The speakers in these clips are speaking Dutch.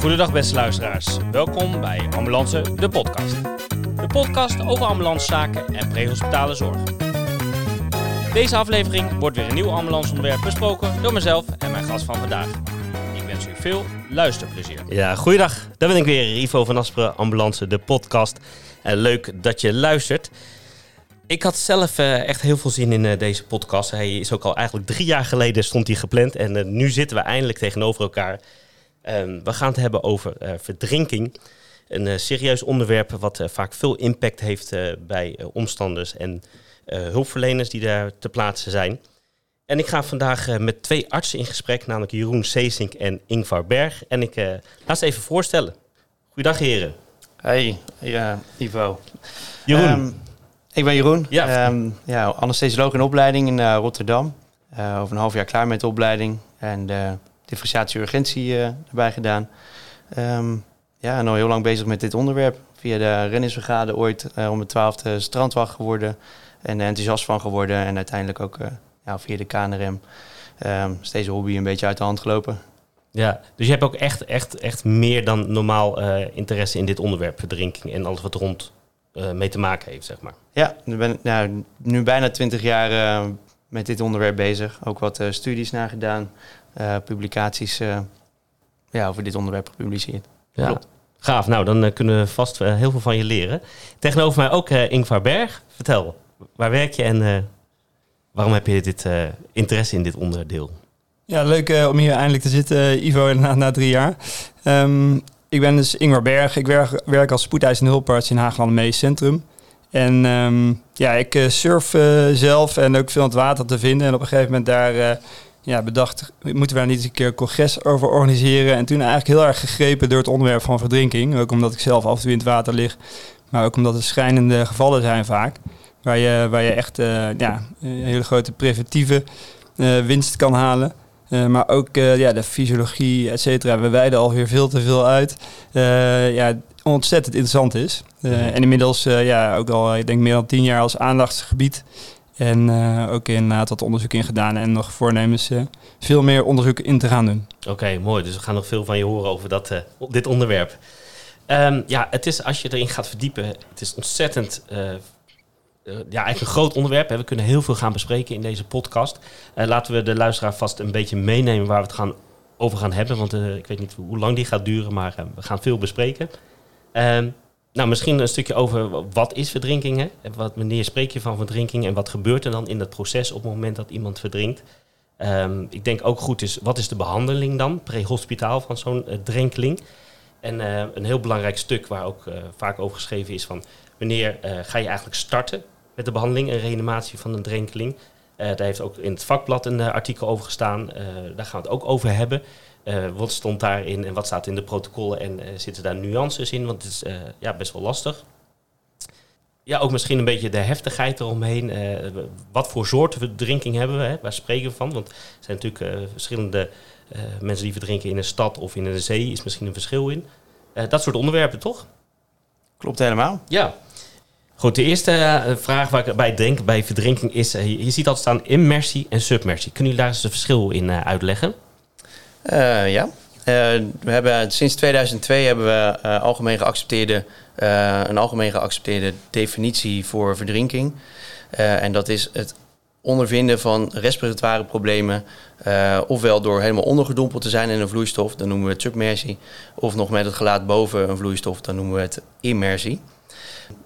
Goedendag beste luisteraars. Welkom bij Ambulance, de podcast. De podcast over ambulancezaken en prehospitale zorg. Deze aflevering wordt weer een nieuw ambulanceonderwerp besproken door mezelf en mijn gast van vandaag. Ik wens u veel luisterplezier. Ja, goeiedag. Daar ben ik weer, Ivo van Asperen, Ambulance, de podcast. En leuk dat je luistert. Ik had zelf eh, echt heel veel zin in eh, deze podcast. Hij is ook al eigenlijk drie jaar geleden stond hij gepland. En eh, nu zitten we eindelijk tegenover elkaar. Ehm, we gaan het hebben over eh, verdrinking. Een eh, serieus onderwerp wat eh, vaak veel impact heeft eh, bij eh, omstanders en eh, hulpverleners die daar te plaatsen zijn. En ik ga vandaag eh, met twee artsen in gesprek, namelijk Jeroen Seesink en Ingvar Berg. En ik eh, laat ze even voorstellen. Goeiedag heren. Hey, ja, Ivo. Jeroen. Ehm, ik ben Jeroen. Ja. Ja, ja anesthesioloog in opleiding in eh, Rotterdam. Eh, over een half jaar klaar met de opleiding. En de differentiatie urgentie eh, erbij gedaan. Ehm, ja, en al heel lang bezig met dit onderwerp. Via de renningsbrigade ooit om de twaalfde strandwacht geworden. En enthousiast van geworden. En uiteindelijk ook ja, via de KNRM. Ehm, is deze hobby een beetje uit de hand gelopen. Ja, dus je hebt ook echt, echt, echt meer dan normaal eh, interesse in dit onderwerp, verdrinking en alles wat rond eh, mee te maken heeft, zeg maar. Ja, nu ben ik nou, nu bijna twintig jaar eh, met dit onderwerp bezig. Ook wat studies naar gedaan, publicaties ja, over dit onderwerp gepubliceerd. Ja. Klopt. Gaaf, nou dan kunnen we vast heel veel van je leren. Tegenover mij ook Ingvar Berg. Vertel, waar werk je en waarom heb je dit interesse in dit onderdeel? Ja, leuk eh, om hier eindelijk te zitten, Ivo, inderdaad, na drie jaar. Ehm, ik ben dus Ingvar Berg. Ik werk, werk als spoedeisende hulparts in Haagland Medisch Centrum. En ehm, ja, ik eh, surf eh, zelf en ook veel aan het water te vinden. En op een gegeven moment daar eh, ja, bedacht, moeten we daar niet eens een keer een congres over organiseren? En toen eigenlijk heel erg gegrepen door het onderwerp van verdrinking. Ook omdat ik zelf af en toe in het water lig. Maar ook omdat er schrijnende gevallen zijn vaak. Waar je, waar je echt eh, ja, een hele grote preventieve eh, winst kan halen. Eh, maar ook eh, ja, de fysiologie, et cetera. We wijden alweer veel te veel uit. Eh, ja, ontzettend interessant is. En inmiddels ja, ook al, ik denk meer dan tien jaar als aandachtsgebied. En ook inderdaad wat onderzoek in gedaan. En nog voornemens veel meer onderzoek in te gaan doen. Oké, okay, mooi. Dus we gaan nog veel van je horen over dat, dit onderwerp. Um, ja, het is als je erin gaat verdiepen, het is ontzettend ja, eigenlijk een groot onderwerp. Hè. We kunnen heel veel gaan bespreken in deze podcast. Uh, laten we de luisteraar vast een beetje meenemen waar we het gaan, over gaan hebben. Want uh, ik weet niet hoe lang die gaat duren, maar we gaan veel bespreken. nou, misschien een stukje over wat is verdrinking? Hè? Wat, wanneer spreek je van verdrinking en wat gebeurt er dan in dat proces op het moment dat iemand verdrinkt? Um, ik denk ook goed is, wat is de behandeling dan, pre-hospitaal van zo'n drenkeling? En een heel belangrijk stuk waar ook vaak over geschreven is van wanneer ga je eigenlijk starten met de behandeling en reanimatie van een drenkeling. Uh, daar heeft ook in het vakblad een uh, artikel over gestaan. Daar gaan we het ook over hebben. wat stond daarin en wat staat in de protocollen en zitten daar nuances in? Want het is ja, best wel lastig. Ja, ook misschien een beetje de heftigheid eromheen. wat voor soorten verdrinking hebben we? Hè? Waar spreken we van? Want er zijn natuurlijk verschillende mensen die verdrinken in een stad of in een zee. Is misschien een verschil in. dat soort onderwerpen, toch? Klopt helemaal. Ja. Goed, de eerste uh, vraag waar ik bij denk bij verdrinking is... Uh, je ziet altijd staan immersie en submersie. Kunnen jullie daar eens een verschil in uh, uitleggen? ja. we hebben, sinds 2002 hebben we algemeen geaccepteerde, een algemeen geaccepteerde definitie voor verdrinking. en dat is het ondervinden van respiratoire problemen... ofwel door helemaal ondergedompeld te zijn in een vloeistof, dan noemen we het submersie... of nog met het gelaat boven een vloeistof, dan noemen we het immersie...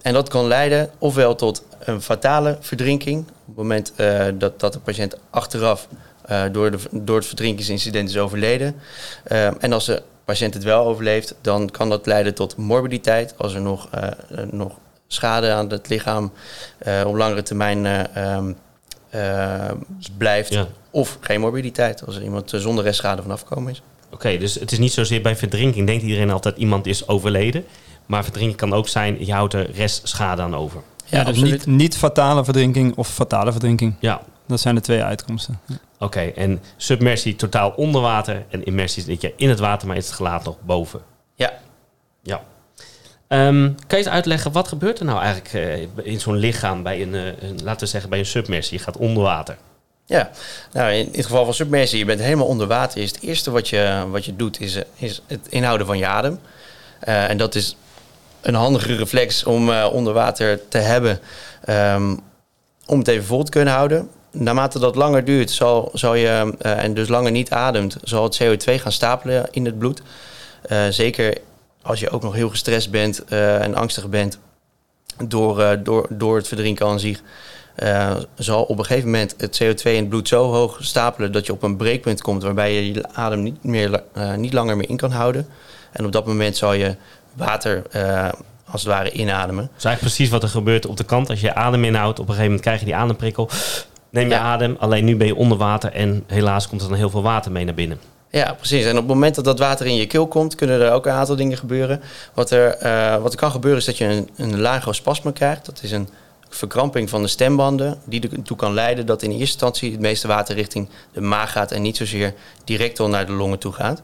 En dat kan leiden ofwel tot een fatale verdrinking, op het moment uh, dat, dat de patiënt achteraf uh, door, de, door het verdrinkingsincident is overleden. Uh, en als de patiënt het wel overleeft, dan kan dat leiden tot morbiditeit, als er nog, nog schade aan het lichaam op langere termijn um, blijft. Ja. Of geen morbiditeit, als er iemand zonder restschade van afkomen is. Oké, okay, dus het is niet zozeer bij verdrinking, denkt iedereen altijd iemand is overleden. Maar verdrinking kan ook zijn, je houdt er restschade aan over. Ja, ja dus niet, niet, fatale verdrinking of fatale verdrinking. Ja. Dat zijn de twee uitkomsten. Ja. Oké, okay, en submersie totaal onder water en immersie is dat je in het water, maar is het gelaat nog boven. Ja. Ja. Ehm, kan je eens uitleggen, wat gebeurt er nou eigenlijk eh, in zo'n lichaam bij een, eh, een, laten we zeggen, bij een submersie? Je gaat onder water. Ja, nou in, in het geval van submersie, je bent helemaal onder water. Is het eerste wat je, wat je doet, is, eh, is het inhouden van je adem. Eh, en dat is een handige reflex om eh, onder water te hebben. ehm, om het even vol te kunnen houden. Naarmate dat langer duurt, zal, zal je, eh, en dus langer niet ademt, zal het CO2 gaan stapelen in het bloed. Eh, zeker als je ook nog heel gestrest bent en angstig bent door, door, door het verdrinken aan zich. zal op een gegeven moment het CO2 in het bloed zo hoog stapelen dat je op een breekpunt komt waarbij je je adem niet, meer, niet langer meer in kan houden. En op dat moment zal je water eh, als het ware inademen. Dat is eigenlijk precies wat er gebeurt op de kant. Als je adem inhoudt, op een gegeven moment krijg je die ademprikkel. Neem je Ja. adem, alleen nu ben je onder water en helaas komt er dan heel veel water mee naar binnen. Ja, precies. En op het moment dat dat water in je keel komt, kunnen er ook een aantal dingen gebeuren. Wat er, eh, wat er kan gebeuren is dat je een, een laryngospaspme krijgt. Dat is een verkramping van de stembanden die ertoe kan leiden dat in eerste instantie het meeste water richting de maag gaat en niet zozeer direct al naar de longen toe gaat.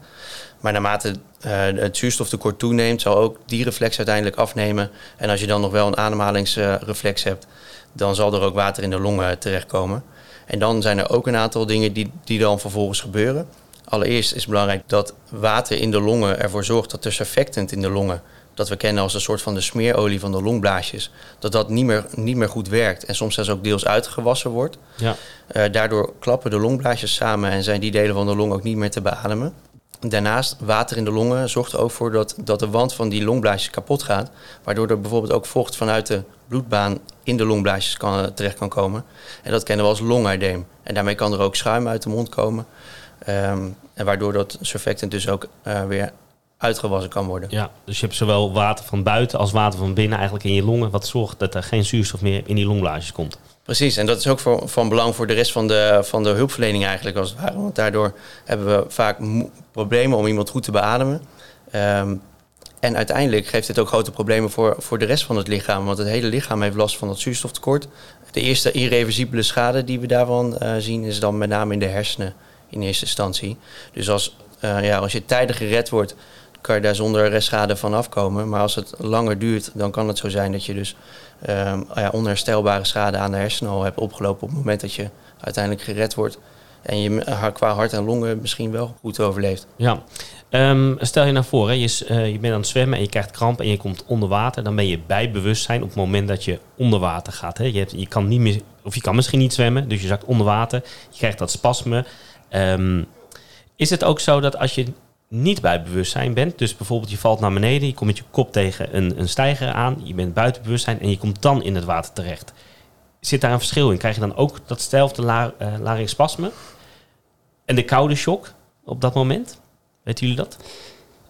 Maar naarmate eh, het zuurstoftekort toeneemt, zal ook die reflex uiteindelijk afnemen. En als je dan nog wel een ademhalingsreflex hebt, dan zal er ook water in de longen terechtkomen. En dan zijn er ook een aantal dingen die, die dan vervolgens gebeuren. Allereerst is het belangrijk dat water in de longen ervoor zorgt dat de surfactant in de longen, dat we kennen als een soort van de smeerolie van de longblaasjes, dat dat niet meer, niet meer goed werkt en soms zelfs ook deels uitgewassen wordt. Ja. Eh, daardoor klappen de longblaasjes samen en zijn die delen van de long ook niet meer te beademen. Daarnaast, water in de longen zorgt er ook voor dat, dat de wand van die longblaasjes kapot gaat. Waardoor er bijvoorbeeld ook vocht vanuit de bloedbaan in de longblaasjes kan, terecht kan komen. En dat kennen we als longuideem. En daarmee kan er ook schuim uit de mond komen. Ehm, en waardoor dat surfactant dus ook eh, weer uitgewassen kan worden. Ja, dus je hebt zowel water van buiten als water van binnen eigenlijk in je longen. Wat zorgt dat er geen zuurstof meer in die longblaasjes komt. Precies, en dat is ook van belang voor de rest van de, van de hulpverlening eigenlijk als het ware. Want daardoor hebben we vaak problemen om iemand goed te beademen. Ehm, en uiteindelijk geeft dit ook grote problemen voor, voor de rest van het lichaam. Want het hele lichaam heeft last van dat zuurstoftekort. De eerste irreversibele schade die we daarvan eh, zien is dan met name in de hersenen in eerste instantie. Dus als, eh, ja, als je tijdig gered wordt, kan je daar zonder restschade van afkomen. Maar als het langer duurt, dan kan het zo zijn dat je dus ehm, ja, onherstelbare schade aan de hersenen al hebt opgelopen op het moment dat je uiteindelijk gered wordt. En je qua hart en longen misschien wel goed overleeft. Ja, Ehm, stel je nou voor, hè, je, eh, je bent aan het zwemmen en je krijgt kramp en je komt onder water. Dan ben je bij bewustzijn op het moment dat je onder water gaat. Hè. Je, hebt, je kan niet meer, of je kan misschien niet zwemmen, dus je zakt onder water. Je krijgt dat spasme. Ehm, is het ook zo dat als je niet bij bewustzijn bent, dus bijvoorbeeld je valt naar beneden, je komt met je kop tegen een, een steiger aan, je bent buiten bewustzijn en je komt dan in het water terecht. Zit daar een verschil in? Krijg je dan ook datzelfde la, larynxspasme en de koude shock op dat moment? Weten jullie dat?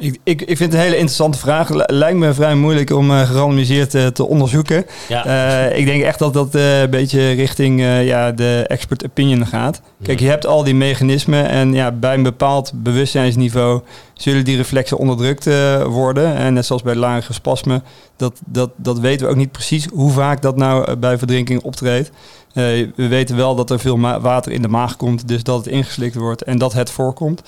Ik, ik, ik vind het een hele interessante vraag. Lijkt me vrij moeilijk om eh, gerandomiseerd eh, te onderzoeken. Ja. Eh, ik denk echt dat dat een beetje richting ja, de expert opinion gaat. Kijk, je hebt al die mechanismen en ja, bij een bepaald bewustzijnsniveau zullen die reflexen onderdrukt worden. En net zoals bij lage spasmen, dat, dat, dat weten we ook niet precies hoe vaak dat nou bij verdrinking optreedt. We weten wel dat er veel water in de maag komt, dus dat het ingeslikt wordt en dat het voorkomt.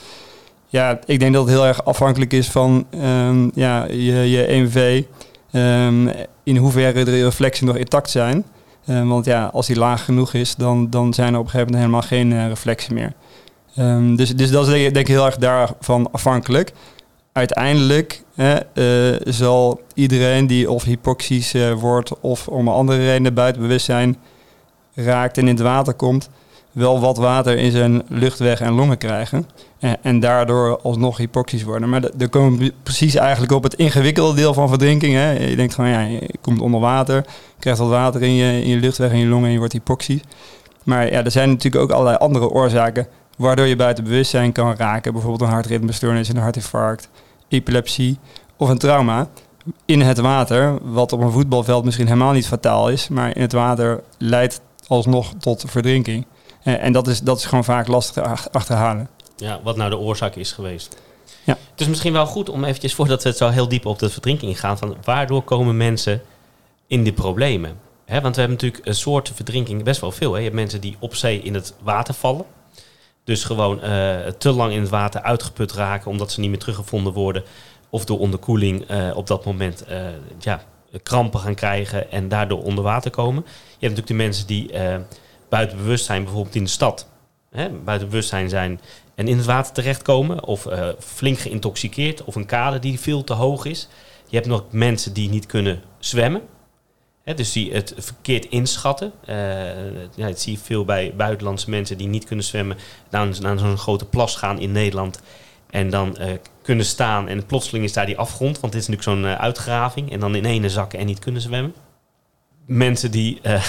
Ja, ik denk dat het heel erg afhankelijk is van ehm, ja, je, je EMV. ehm, in hoeverre de reflexen nog intact zijn. Ehm, want ja, als die laag genoeg is, dan, dan zijn er op een gegeven moment helemaal geen eh, reflexen meer. Dus, dus dat is denk ik, heel erg daarvan afhankelijk. Uiteindelijk eh, zal iedereen die of hypoxisch eh, wordt of om andere redenen buiten bewustzijn raakt en in het water komt, wel wat water in zijn luchtweg en longen krijgen. En, en daardoor alsnog hypoxisch worden. Maar dan komen we precies eigenlijk op het ingewikkelde deel van verdrinking. Hè. Je denkt gewoon, ja, je komt onder water, krijgt wat water in je, in je luchtweg en je longen en je wordt hypoxisch. Maar ja, er zijn natuurlijk ook allerlei andere oorzaken waardoor je buiten bewustzijn kan raken. Bijvoorbeeld een hartritmestoornis, een hartinfarct, epilepsie of een trauma. In het water, wat op een voetbalveld misschien helemaal niet fataal is, maar in het water leidt alsnog tot verdrinking. En, en dat, is, dat is gewoon vaak lastig te ach- achterhalen. Ja, wat nou de oorzaak is geweest. Ja. Het is misschien wel goed om eventjes, voordat we het zo heel diep op de verdrinking gaan, van waardoor komen mensen in die problemen? Hè, want we hebben natuurlijk een soort verdrinking best wel veel. Hè. Je hebt mensen die op zee in het water vallen. Dus gewoon eh, te lang in het water uitgeput raken omdat ze niet meer teruggevonden worden. of door onderkoeling eh, op dat moment eh, ja, krampen gaan krijgen en daardoor onder water komen. Je hebt natuurlijk de mensen die eh, buiten bewustzijn, bijvoorbeeld in de stad, hè, buiten bewustzijn zijn en in het water terechtkomen, of eh, flink geïntoxiceerd, of een kade die veel te hoog is. Je hebt nog mensen die niet kunnen zwemmen. Hè, dus die het verkeerd inschatten. Eh, ja, dat zie je veel bij buitenlandse mensen die niet kunnen zwemmen. Naar, naar zo'n grote plas gaan in Nederland. En dan eh, kunnen staan en plotseling is daar die afgrond. Want dit is natuurlijk zo'n uitgraving. En dan in ene zakken en niet kunnen zwemmen. Mensen die... eh,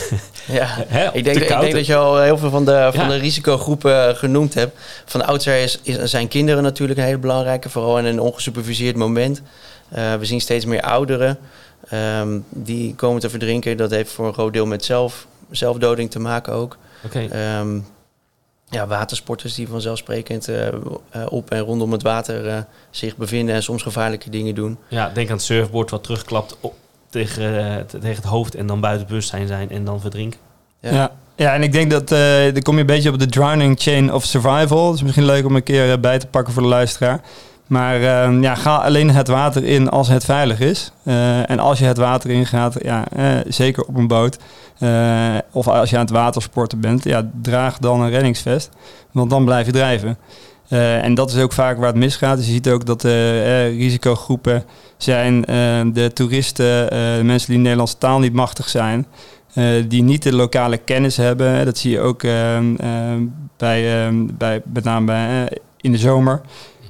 Ja. hè, Ik denk, ik denk dat je al heel veel van de, van Ja. de risicogroepen eh, genoemd hebt. Van oudsher is, is, zijn kinderen natuurlijk een hele belangrijke, vooral in een ongesuperviseerd moment. Eh, we zien steeds meer ouderen ehm, die komen te verdrinken. Dat heeft voor een groot deel met zelf, zelfdoding te maken ook. Oké, Ehm, ja, watersporters die vanzelfsprekend op en rondom het water zich bevinden en soms gevaarlijke dingen doen. ja, denk aan het surfboard wat terugklapt op, tegen, eh, tegen het hoofd en dan buiten bewustzijn zijn en dan verdrinken. Ja. Ja. ja. en ik denk dat eh dan kom je een beetje op de drowning chain of survival. Dat is misschien leuk om een keer eh, bij te pakken voor de luisteraar. Maar eh, ja, ga alleen het water in als het veilig is. Eh, en als je het water ingaat, ja, eh, zeker op een boot. eh, of als je aan het watersporten bent, ja, draag dan een reddingsvest. Want dan blijf je drijven. Eh, en dat is ook vaak waar het misgaat. Dus je ziet ook dat de eh, risicogroepen zijn eh, de toeristen, eh, de mensen die de Nederlandse taal niet machtig zijn. eh, die niet de lokale kennis hebben. Dat zie je ook ehm, ehm, bij, ehm, bij, met name bij, eh, in de zomer.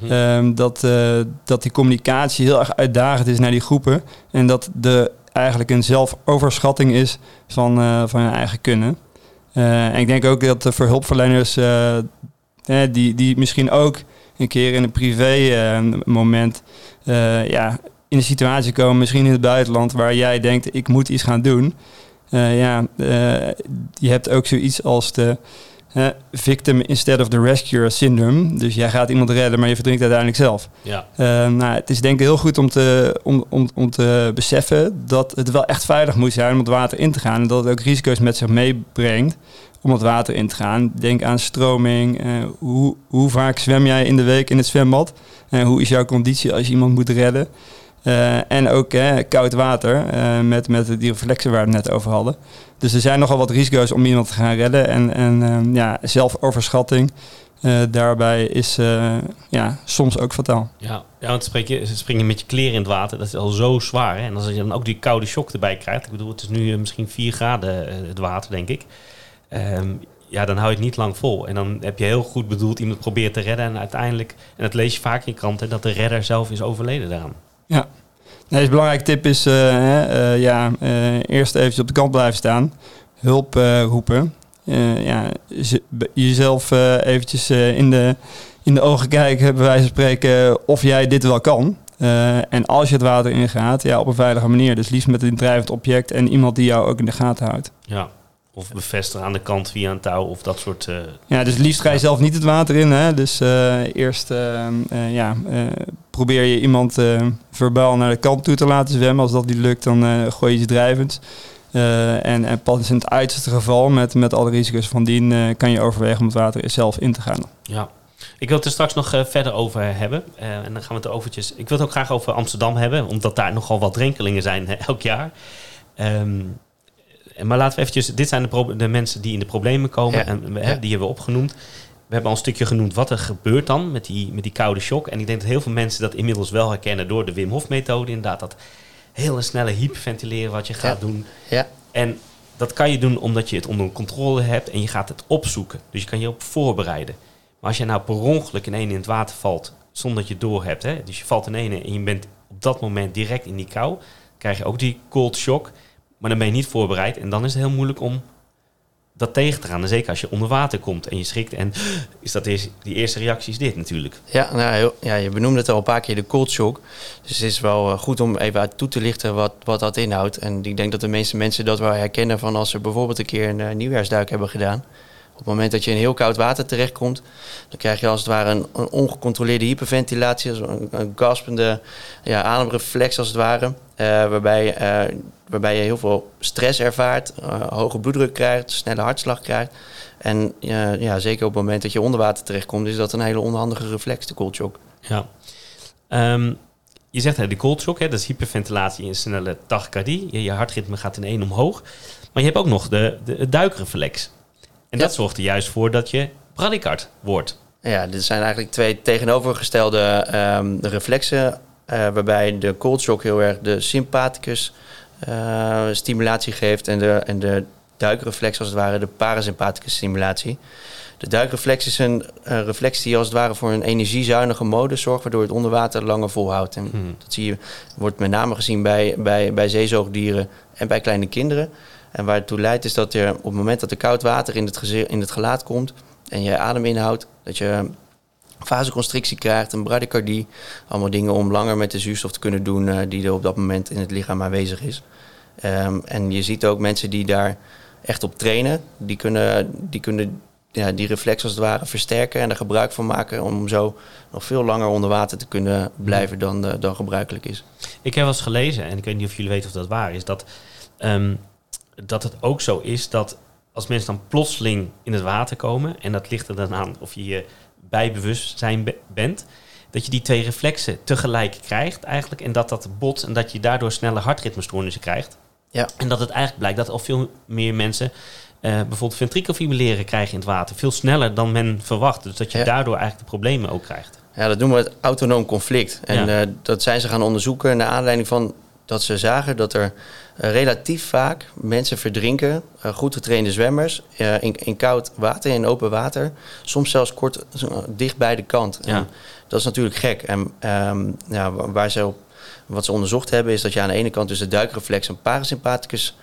Mhm. Dat, eh, dat die communicatie heel erg uitdagend is naar die groepen. En dat de eigenlijk een zelfoverschatting is van, eh, van hun eigen kunnen. Eh, en ik denk ook dat er voor hulpverleners eh, die, die misschien ook een keer in een privé eh, moment eh, ja, in een situatie komen, misschien in het buitenland, waar jij denkt ik moet iets gaan doen. Eh, ja, je hebt ook zoiets als de victim instead of the rescuer syndrome. Dus jij gaat iemand redden, maar je verdrinkt uiteindelijk zelf. Ja, nou, het is denk ik heel goed om te, om, om, om te beseffen dat het wel echt veilig moet zijn om het water in te gaan. En dat het ook risico's met zich meebrengt om het water in te gaan. Denk aan stroming. eh, hoe, hoe vaak zwem jij in de week in het zwembad? En hoe is jouw conditie als je iemand moet redden? Eh, en ook eh, koud water eh, met, met die reflexen waar we het net over hadden. Dus er zijn nogal wat risico's om iemand te gaan redden. En, en eh, ja, zelfoverschatting eh, daarbij is eh, ja, soms ook fataal. ja. ja want spreek je, springen met je kleren in het water, dat is al zo zwaar. En als je dan ook die koude shock erbij krijgt, ik bedoel, het is nu eh, misschien 4 graden eh, het water, denk ik. Ehm, ja, dan hou je het niet lang vol. En dan heb je heel goed bedoeld iemand probeert te redden. En uiteindelijk, en dat lees je vaak in kranten, dat de redder zelf is overleden daaraan. Ja. Nee, een belangrijke tip is eh, eh, ja, eh, eerst even op de kant blijven staan. Hulp roepen. Ja, jezelf eventjes in, de, in de ogen kijken, bij wijze van spreken, of jij dit wel kan. En als je het water ingaat, ja, op een veilige manier. Dus liefst met een drijvend object en iemand die jou ook in de gaten houdt. Ja. Of bevestigen aan de kant via een touw of dat soort... eh, Ja, dus liefst ga je zelf niet het water in. Hè? Dus eh, eerst eh, ja, probeer je iemand verbaal naar de kant toe te laten zwemmen. Als dat niet lukt, dan gooi je ze drijvend. En, en pas in het uiterste geval, met, met alle risico's van dien, kan je overwegen om het water zelf in te gaan. Ja. Ik wil het er straks nog verder over hebben. En dan gaan we het overtjes. Ik wil het ook graag over Amsterdam hebben, omdat daar nogal wat drenkelingen zijn elk jaar. Ehm, maar laten we eventjes. Dit zijn de, de mensen die in de problemen komen. Ja. En we, Ja. hè, die hebben we opgenoemd. We hebben al een stukje genoemd wat er gebeurt dan met die, met die koude shock. En ik denk dat heel veel mensen dat inmiddels wel herkennen door de Wim Hof methode. Inderdaad, dat hele snelle hyperventileren wat je gaat Ja. doen. Ja, En dat kan je doen omdat je het onder controle hebt en je gaat het opzoeken. Dus je kan je op voorbereiden. Maar als je nou per ongeluk in één in het water valt, zonder dat je het door hebt, hè, dus je valt in één en je bent op dat moment direct in die kou, krijg je ook die cold shock. Maar dan ben je niet voorbereid en dan is het heel moeilijk om dat tegen te gaan. En zeker als je onder water komt en je schrikt en is dat eerst, die eerste reactie is dit natuurlijk. Ja, nou, ja, je benoemde het al een paar keer, de cold shock. Dus het is wel eh, goed om even uit toe te lichten wat, wat dat inhoudt. En ik denk dat de meeste mensen dat wel herkennen van als ze bijvoorbeeld een keer een eh, nieuwjaarsduik hebben gedaan. Op het moment dat je in heel koud water terechtkomt, dan krijg je als het ware een, ongecontroleerde hyperventilatie, een, een gaspende ja, ademreflex als het ware. eh, waarbij, eh, waarbij je heel veel stress ervaart, eh, hoge bloeddruk krijgt, snelle hartslag krijgt. En ja, zeker op het moment dat je onder water terechtkomt, is dat een hele onhandige reflex, de cold shock. Ja. Ehm, je zegt hè, de cold shock, hè, dat is hyperventilatie en snelle tachycardie. Je, hartritme gaat in één omhoog. Maar je hebt ook nog de, de, het duikreflex. En Ja. dat zorgt er juist voor dat je bradykard wordt. Ja, dit zijn eigenlijk twee tegenovergestelde ehm, reflexen. eh, waarbij de cold shock heel erg de sympathicus eh, stimulatie geeft. En de, en de duikreflex als het ware de parasympathicus stimulatie. De duikreflex is een reflex die als het ware voor een energiezuinige mode zorgt. Waardoor het onder water langer volhoudt. En Hmm. dat zie je, wordt met name gezien bij, bij, bij zeezoogdieren en bij kleine kinderen. En waar het toe leidt is dat je op het moment dat er koud water in het, in het gelaat komt en je adem inhoudt, dat je vasoconstrictie krijgt, een bradycardie. Allemaal dingen om langer met de zuurstof te kunnen doen eh, die er op dat moment in het lichaam aanwezig is. Ehm, en je ziet ook mensen die daar echt op trainen, die kunnen die, kunnen, ja, die reflex als het ware versterken en er gebruik van maken om zo nog veel langer onder water te kunnen blijven dan, eh, dan gebruikelijk is. Ik heb wel eens gelezen, en ik weet niet of jullie weten of dat waar is, dat, ehm, dat het ook zo is dat als mensen dan plotseling in het water komen, en dat ligt er dan aan of je je bij bewustzijn be- bent, dat je die twee reflexen tegelijk krijgt eigenlijk, en dat dat bot en dat je daardoor snelle hartritmestoornissen krijgt. Ja. En dat het eigenlijk blijkt dat al veel meer mensen eh, bijvoorbeeld ventrikelfibrilleren krijgen in het water, veel sneller dan men verwacht. Dus dat je Ja. daardoor eigenlijk de problemen ook krijgt. Ja, dat noemen we het autonoom conflict. En Ja. eh, dat zijn ze gaan onderzoeken naar aanleiding van dat ze zagen dat er eh, relatief vaak mensen verdrinken, eh, goed getrainde zwemmers, eh, in, in koud water, in open water, soms zelfs kort dicht bij de kant. Ja. En dat is natuurlijk gek. En ehm, ja, wa- waar ze op, wat ze onderzocht hebben, is dat je aan de ene kant dus de duikreflex een parasympathicus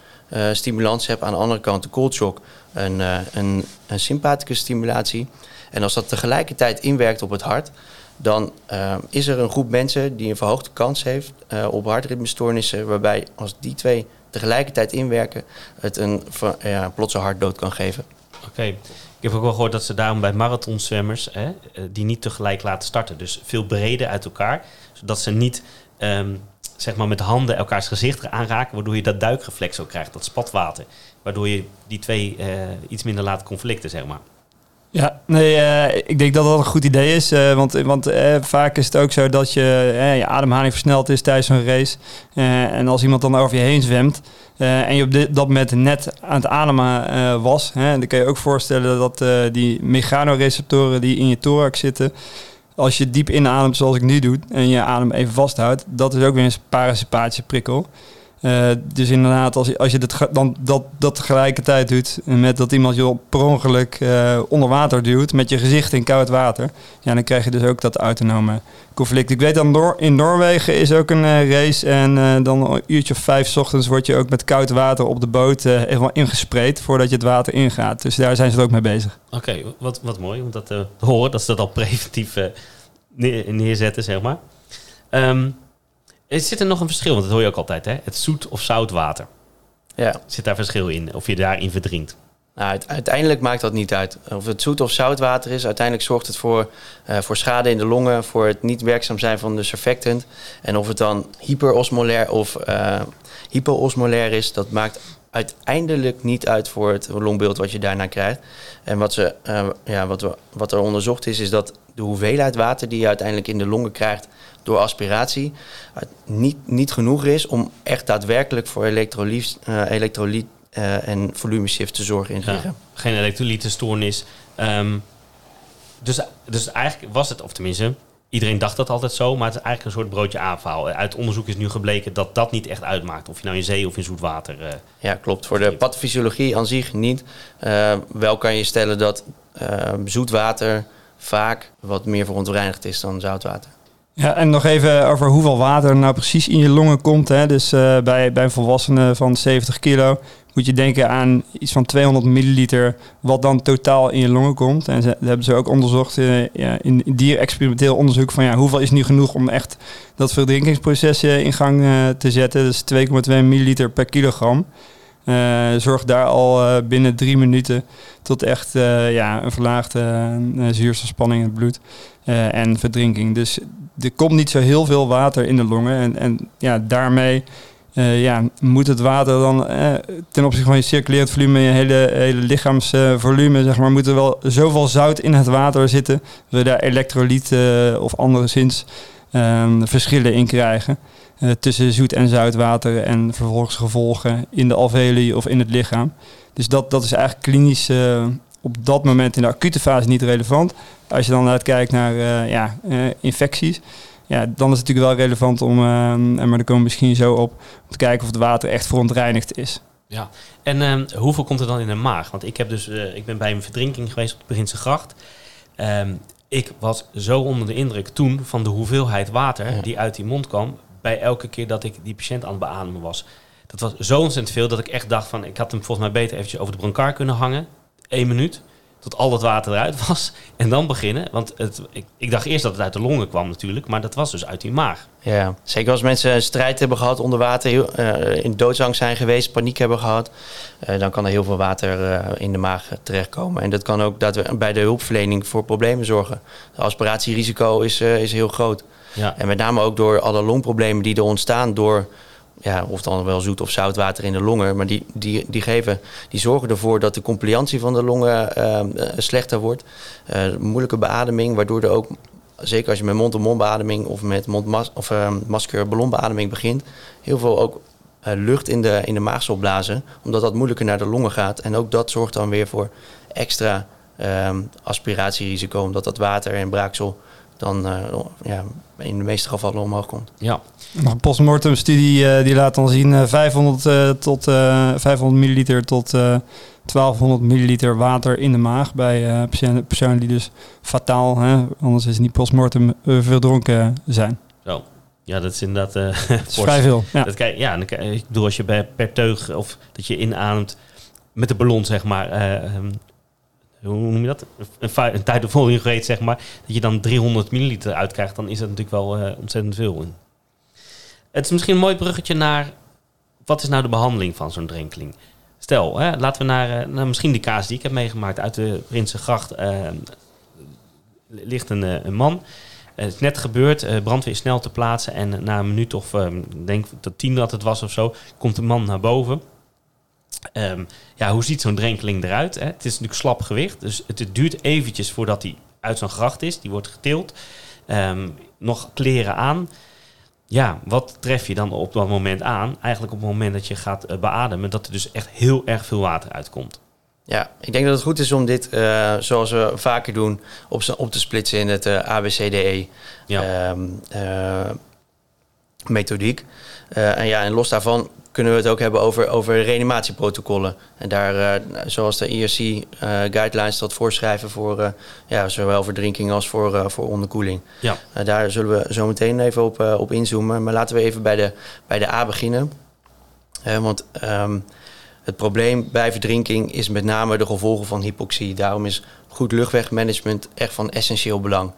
stimulans hebt, aan de andere kant de cold shock een, een, een sympathicus stimulatie. En als dat tegelijkertijd inwerkt op het hart, dan eh, is er een groep mensen die een verhoogde kans heeft eh, op hartritmestoornissen, waarbij als die twee tegelijkertijd inwerken, het een ja, plotse hartdood kan geven. Oké. Ik heb ook wel gehoord dat ze daarom bij marathonzwemmers hè, eh, die niet tegelijk laten starten. Dus veel breder uit elkaar. Zodat ze niet ehm, zeg maar met de handen elkaars gezicht aanraken. Waardoor je dat duikreflex ook krijgt, dat spatwater. Waardoor je die twee iets minder laat conflicten, zeg maar. Ja, nee, eh, ik denk dat dat een goed idee is. eh, want want eh, vaak is het ook zo dat je, je ademhaling versneld is tijdens een race. En als iemand dan over je heen zwemt en je op dit, dat moment net aan het ademen was, dan kan je ook voorstellen dat die mechanoreceptoren die in je thorax zitten, als je diep inademt zoals ik nu doe en je adem even vasthoudt, dat is ook weer een parasympathische prikkel. Eh, dus inderdaad, als je, als je dat, dan, dat, dat tegelijkertijd doet met dat iemand je per ongeluk eh, onder water duwt met je gezicht in koud water, ja, dan krijg je dus ook dat autonome conflict. Ik weet dan Noor- in Noorwegen is ook een eh, race en dan een uurtje of vijf 's ochtends word je ook met koud water op de boot helemaal ingespreid voordat je het water ingaat. Dus daar zijn ze ook mee bezig. Oké, wat, wat mooi om dat te horen. Dat ze dat al preventief neer- neerzetten, zeg maar. Ehm, er zit er nog een verschil, want dat hoor je ook altijd, hè? Het zoet of zout water. Ja. Zit daar verschil in? Of je daarin verdrinkt? Nou, uite- uiteindelijk maakt dat niet uit. Of het zoet of zout water is, uiteindelijk zorgt het voor, eh, voor schade in de longen, voor het niet werkzaam zijn van de surfactant. En of het dan hyperosmolair of eh hypoosmolair is, dat maakt uiteindelijk niet uit voor het longbeeld wat je daarna krijgt. En wat, ze, eh, ja, wat, we, wat er onderzocht is, is dat de hoeveelheid water die je uiteindelijk in de longen krijgt door aspiratie niet, niet genoeg is om echt daadwerkelijk voor elektrolyt, eh, elektrolyt eh, en volumeshift te zorgen in het Ja, geen elektrolytenstoornis. Ehm, dus, dus eigenlijk was het, of tenminste, iedereen dacht dat altijd zo, maar het is eigenlijk een soort broodje aanval. Uit onderzoek is nu gebleken dat dat niet echt uitmaakt. Of je nou in zee of in zoet water. eh, Ja, klopt. Voor de pathofysiologie aan zich niet. Wel kan je stellen dat eh, zoet water vaak wat meer verontreinigd is dan zoutwater. Ja, en nog even over hoeveel water er nou precies in je longen komt. Hè. Dus eh, bij, bij een volwassene van 70 kilo moet je denken aan iets van 200 milliliter, wat dan totaal in je longen komt. En dat hebben ze ook onderzocht eh, ja, in, dier-experimenteel onderzoek van ja, hoeveel is nu genoeg om echt dat verdrinkingsproces eh, in gang te zetten. Dus 2,2 milliliter per kilogram. Eh zorgt daar al binnen drie minuten tot echt ja, een verlaagde zuurstofspanning in het bloed en verdrinking. Dus er komt niet zo heel veel water in de longen. En, en ja, daarmee eh, ja, moet het water dan eh, ten opzichte van je circulerend volume, je hele, hele lichaamsvolume, zeg maar, moet er wel zoveel zout in het water zitten. We daar elektrolyten of anderszins ehm, verschillen in krijgen. eh, tussen zoet en zoutwater en vervolgens gevolgen in de alveoli of in het lichaam. Dus dat, dat is eigenlijk klinisch eh, op dat moment in de acute fase niet relevant. Als je dan uitkijkt naar eh, ja, eh, infecties, ja, dan is het natuurlijk wel relevant om, eh, en maar daar komen we misschien zo op, om te kijken of het water echt verontreinigd is. Ja, en ehm, hoeveel komt er dan in de maag? Want ik, heb dus, eh, ik ben bij een verdrinking geweest op de Prinsen Gracht. Ehm, ik was zo onder de indruk toen van de hoeveelheid water Ja. die uit die mond kwam... bij elke keer dat ik die patiënt aan het beademen was. Dat was zo ontzettend veel dat ik echt dacht van... ik had hem volgens mij beter eventjes over de brancard kunnen hangen. Eén minuut, tot al dat water eruit was. En dan beginnen. Want het, ik, ik dacht eerst dat het uit de longen kwam natuurlijk... maar dat was dus uit die maag. Ja, zeker als mensen een strijd hebben gehad onder water, heel, eh, in doodsangst zijn geweest, paniek hebben gehad, eh, dan kan er heel veel water eh, in de maag terechtkomen. En dat kan ook daadwer- bij de hulpverlening voor problemen zorgen. Het aspiratierisico is, is heel groot. Ja, En met name ook door alle longproblemen die er ontstaan door, ja, of dan wel zoet of zout water in de longen, maar die, die, die, geven, die zorgen ervoor dat de compliantie van de longen eh, eh, slechter wordt. Eh, moeilijke beademing, waardoor er ook, zeker als je met mond-to-mond beademing of met mondmas of uh, masker ballonbeademing begint, heel veel ook eh, lucht in de, in de maag zal blazen, omdat dat moeilijker naar de longen gaat. En ook dat zorgt dan weer voor extra ehm, aspiratierisico, omdat dat water en braaksel dan eh, ja, in de meeste gevallen omhoog komt. ja. Nog een postmortem studie eh, die laat dan zien eh, 500, eh, tot, eh 500 milliliter tot eh 1200 milliliter water in de maag bij eh patiënten, personen die dus fataal, hè, anders is het niet postmortem, eh, verdronken zijn. Zo. Ja, dat is inderdaad... eh, Dat is vrij veel. Ja. Dat kijk, ja, dan kijk- ik bedoel, als je bij, per teug of dat je inademt met de ballon, zeg maar. Hoe noem je dat? Een, tijd volume rate, zeg maar. Dat je dan 300 milliliter uitkrijgt, dan is dat natuurlijk wel eh, ontzettend veel. Het is misschien een mooi bruggetje naar wat is nou de behandeling van zo'n drenkeling? Stel, hè, laten we naar, eh, naar misschien de kaas die ik heb meegemaakt uit de Prinsengracht. eh, ligt een, een man. Het is net gebeurd, brandweer is snel te plaatsen. En na een minuut of ik denk tot tien dat het was of zo, komt de man naar boven. Ehm, ja, hoe ziet zo'n drenkeling eruit? Hè? Het is natuurlijk slap gewicht, dus het duurt eventjes voordat hij uit zo'n gracht is. Die wordt getild. Ehm, nog kleren aan. Ja, wat tref je dan op dat moment aan? Eigenlijk op het moment dat je gaat eh, beademen, dat er dus echt heel erg veel water uitkomt. Ja, ik denk dat het goed is om dit, eh, zoals we vaker doen, op, op te splitsen in het eh, ABCDE Ja. eh, methodiek. Eh, en ja, en los daarvan kunnen we het ook hebben over, over reanimatieprotocollen. En daar, eh, zoals de IRC eh, guidelines dat voorschrijven voor ja, zowel verdrinking als voor, voor onderkoeling. Ja. Daar zullen we zo meteen even op, op inzoomen. Maar laten we even bij de, bij de A beginnen. Want ehm, het probleem bij verdrinking is met name de gevolgen van hypoxie. Daarom is goed luchtwegmanagement echt van essentieel belang.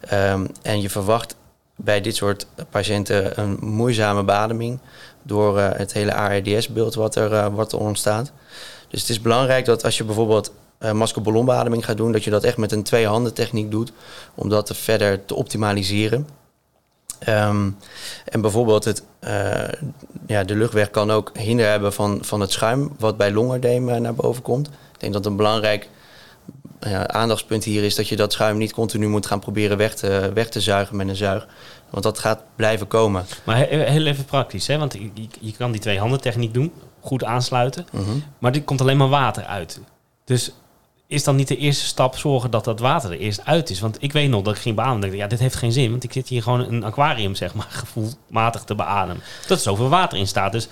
Ehm, en je verwacht bij dit soort patiënten een moeizame beademing door eh, het hele ARDS-beeld wat, er, er ontstaat. Dus het is belangrijk dat als je bijvoorbeeld uh, gaat doen, dat je dat echt met een twee-handen techniek doet, om dat te verder te optimaliseren. Ehm, en bijvoorbeeld het, ja, de luchtweg kan ook hinder hebben van, van het schuim wat bij longedeem eh, naar boven komt. Ik denk dat een belangrijk ja, aandachtspunt hier is dat je dat schuim niet continu moet gaan proberen weg te, weg te zuigen met een zuig. Want dat gaat blijven komen. Maar he- heel even praktisch, hè? want je, kan die twee handen techniek doen, goed aansluiten, Mhm. maar er komt alleen maar water uit. Dus is dan niet de eerste stap zorgen dat dat water er eerst uit is? Want ik weet nog dat ik ging beademen. dacht ik, ja, dit heeft geen zin, want ik zit hier gewoon een aquarium, zeg maar, gevoelmatig te beademen. Dat er zoveel water in staat. Dus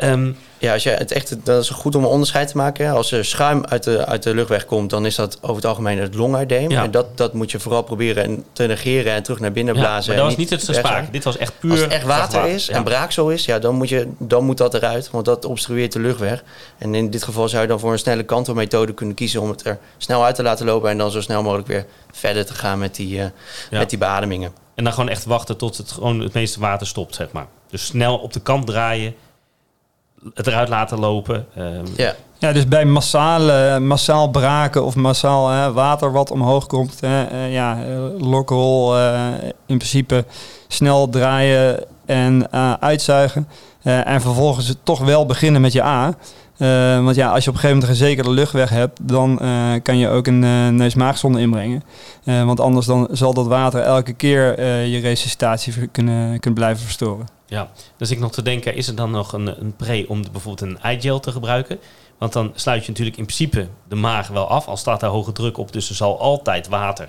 ehm, Ja, als je het echt, dat is goed om een onderscheid te maken. hè. Als er schuim uit de, uit de luchtweg komt, dan is dat over het algemeen het longuideem. Ja. En dat, dat moet je vooral proberen te negeren en terug naar binnen ja, blazen. maar dat was niet het sprake. Dit was echt puur Als het echt water is Ja. en braaksel is, ja, dan, moet je, dan moet dat eruit. Want dat obstrueert de luchtweg. En in dit geval zou je dan voor een snelle kantelmethode kunnen kiezen om het er snel uit te laten lopen. En dan zo snel mogelijk weer verder te gaan met die, eh, met die beademingen. En dan gewoon echt wachten tot het gewoon het meeste water stopt, zeg maar. Dus snel op de kant draaien, het eruit laten lopen. ehm, Ja, Ja, dus bij massale, massaal braken of massaal hè, water wat omhoog komt, hè, eh, ja, eh, lokrol, eh, in principe snel draaien en eh, uitzuigen. Eh, en vervolgens het toch wel beginnen met je A. Eh, want ja, als je op een gegeven moment een gezekerde luchtweg hebt, dan eh, kan je ook een uh, neus-maagzonde inbrengen. Eh, want anders dan zal dat water elke keer eh, je resuscitatie kunnen, kunnen blijven verstoren. Ja, dus ik nog te denken, is er dan nog een, een pre om de- bijvoorbeeld een eye-gel te gebruiken? Want dan sluit je natuurlijk in principe de maag wel af, al staat daar hoge druk op. Dus er zal altijd water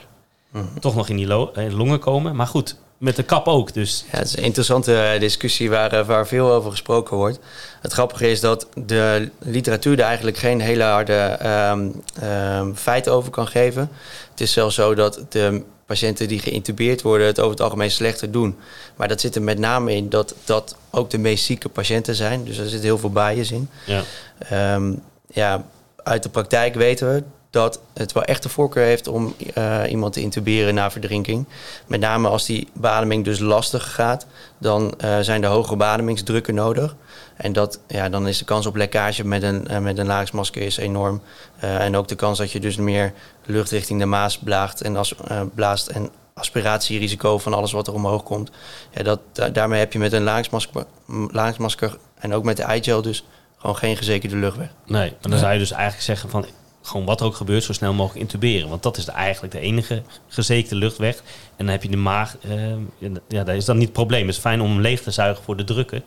Mhm. toch nog in die lo- eh, longen komen. Maar goed, met de kap ook. Dus Ja, het is een interessante eh, discussie waar, eh, waar veel over gesproken wordt. Het grappige is dat de literatuur er eigenlijk geen hele harde ehm, ehm, feiten over kan geven. Het is zelfs zo dat de patiënten die geïntubeerd worden het over het algemeen slechter doen. Maar dat zit er met name in dat dat ook de meest zieke patiënten zijn. Dus er zit heel veel bias in. ja, Ehm, ja, uit de praktijk weten we dat het wel echt de voorkeur heeft om eh, iemand te intuberen na verdrinking. Met name als die beademing dus lastig gaat, dan eh, zijn er hoge beademingsdrukken nodig. En dat, ja, dan is de kans op lekkage met een, eh, met een laagsmasker is enorm. Eh, en ook de kans dat je dus meer lucht richting de maas blaast en, as, eh, blaast en aspiratierisico van alles wat er omhoog komt. Ja, dat, da- daarmee heb je met een laagsmasker, laagsmasker en ook met de eye-gel dus gewoon geen gezekerde luchtweg. nee. Maar dan zou je dus eigenlijk zeggen van, gewoon wat er ook gebeurt, zo snel mogelijk intuberen. Want dat is de- eigenlijk de enige gezekerde luchtweg. En dan heb je de maag, eh, ja, dat is dan niet het probleem. Het is fijn om hem leeg te zuigen voor de drukken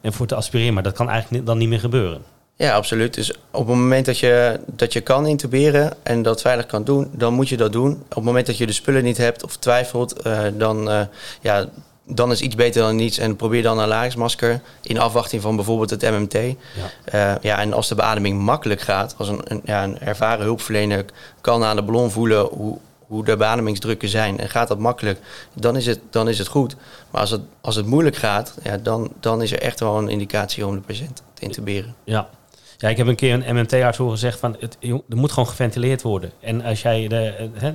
en voor te aspireren. Maar dat kan eigenlijk dan niet meer gebeuren. Ja, absoluut. Dus op het moment dat je, dat je kan intuberen en dat veilig kan doen, dan moet je dat doen. Op het moment dat je de spullen niet hebt of twijfelt, eh, dan, eh, ja, dan is iets beter dan niets. En probeer dan een laagsmasker in afwachting van bijvoorbeeld het MMT. Ja. Eh, ja, en als de beademing makkelijk gaat, als een, een, ja, een ervaren hulpverlener kan aan de ballon voelen hoe, hoe de beademingsdrukken zijn en gaat dat makkelijk, dan is het, dan is het goed. Maar als het, als het moeilijk gaat, ja, dan, dan is er echt wel een indicatie om de patiënt te intuberen. Ja. Ja, ik heb een keer een MMT-arts horen zeggen van het, er moet gewoon geventileerd worden. En als jij de, eh,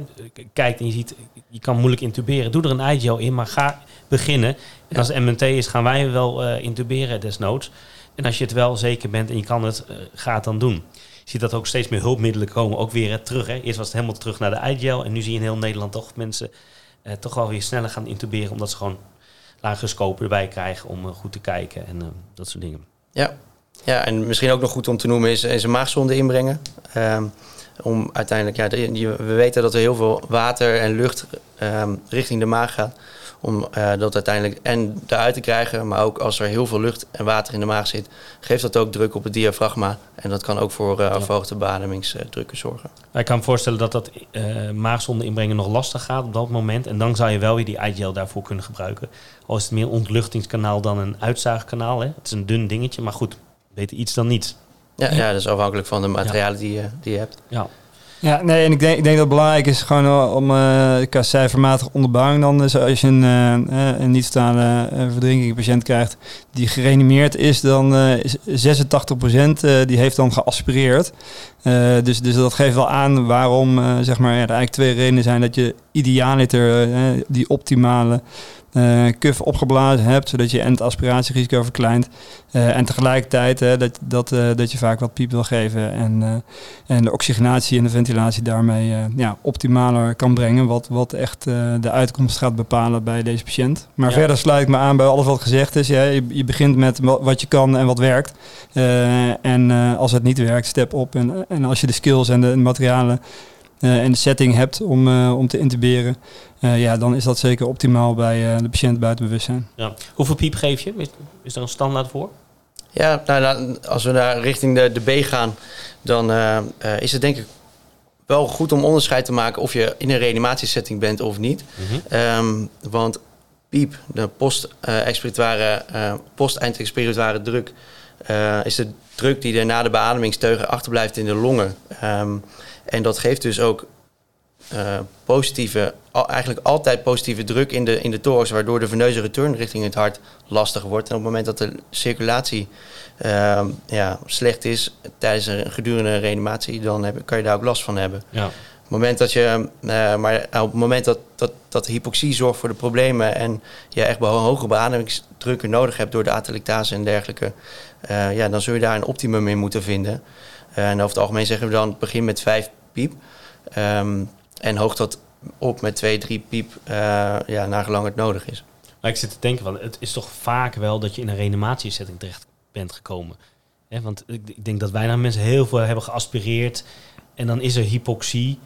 kijkt en je ziet, je kan moeilijk intuberen, doe er een eye-gel in, maar ga beginnen. En als het MMT is, gaan wij wel eh, intuberen desnoods. En als je het wel zeker bent en je kan het, eh, ga het dan doen. Ziet dat ook steeds meer hulpmiddelen komen, ook weer terug. Hè. Eerst was het helemaal terug naar de eye-gel en nu zie je in heel Nederland toch mensen eh, toch wel weer sneller gaan intuberen, omdat ze gewoon lagere scope erbij krijgen om eh, goed te kijken en eh, dat soort dingen. Ja. ja, en misschien ook nog goed om te noemen is, een maagzonde inbrengen. Ehm, om uiteindelijk, ja, we weten dat er heel veel water en lucht ehm, richting de maag gaat. Om eh, dat uiteindelijk en eruit te krijgen, maar ook als er heel veel lucht en water in de maag zit, geeft dat ook druk op het diafragma. En dat kan ook voor eh verhoogde beademingsdrukken zorgen. Ik kan me voorstellen dat dat eh maagzonde inbrengen nog lastig gaat op dat moment. En dan zou je wel weer die eye-gel daarvoor kunnen gebruiken. Al is het meer een ontluchtingskanaal dan een uitzaagkanaal. Hè. Het is een dun dingetje, maar goed, beter iets dan niets. Ja, ja, dat is afhankelijk van de materialen die, je, die je hebt. Ja, Ja, nee, en ik denk, ik denk dat het belangrijk is gewoon eh, om uh, cijfermatig onderbouwing dan. Dus als je een, uh, een niet-totale uh, verdrinking patiënt krijgt die gereanimeerd is, dan is 86% uh, die heeft dan geaspireerd. Dus, dus dat geeft wel aan waarom zeg maar, ja, er eigenlijk twee redenen zijn dat je idealiter die optimale uh, opgeblazen hebt, zodat je en het aspiratierisico verkleint. Uh, en tegelijkertijd dat, dat, uh, dat je vaak wat piep wil geven en, en de oxygenatie en de ventilatie daarmee ja, optimaler kan brengen. Wat, wat echt de uitkomst gaat bepalen bij deze patiënt. Maar ja. verder sluit ik me aan bij alles wat gezegd is. Ja, je, je begint met wat je kan en wat werkt. En als het niet werkt, step op. En, en als je de skills en de materialen en de setting hebt om, om te intuberen, uh, ja, dan is dat zeker optimaal bij uh, de patiënt buiten bewustzijn. Ja. Hoeveel piep geef je? Is, is er een standaard voor? Ja, nou, als we naar richting de, de B gaan, dan uh, is het denk ik wel goed om onderscheid te maken of je in een reanimatiesetting bent of niet. Mm -hmm. um, want piep, de post-expirituare, uh, post-eindexpirituare druk, uh, is de druk die er na de beademingsteugen achterblijft in de longen. Um, en dat geeft dus ook uh, positieve, al, eigenlijk altijd positieve druk in de, in de thorax, waardoor de veneuze return richting het hart lastig wordt. En op het moment dat de circulatie uh, ja, slecht is tijdens een gedurende reanimatie, dan heb, kan je daar ook last van hebben. Ja. Op het moment dat je, uh, maar op het moment dat, dat, dat hypoxie zorgt voor de problemen en je echt hoge beademingsdrukken nodig hebt door de atelectase en dergelijke, uh, ja, dan zul je daar een optimum in moeten vinden. En over het algemeen zeggen we dan begin met 5 piep. Um, en hoog dat op met 2, 3 piep, uh, ja, nagelang het nodig is. Maar ik zit te denken, van, het is toch vaak wel dat je in een reanimatiesetting terecht bent gekomen. Want ik, ik denk dat weinig mensen heel veel hebben geaspireerd. En dan is er hypoxie.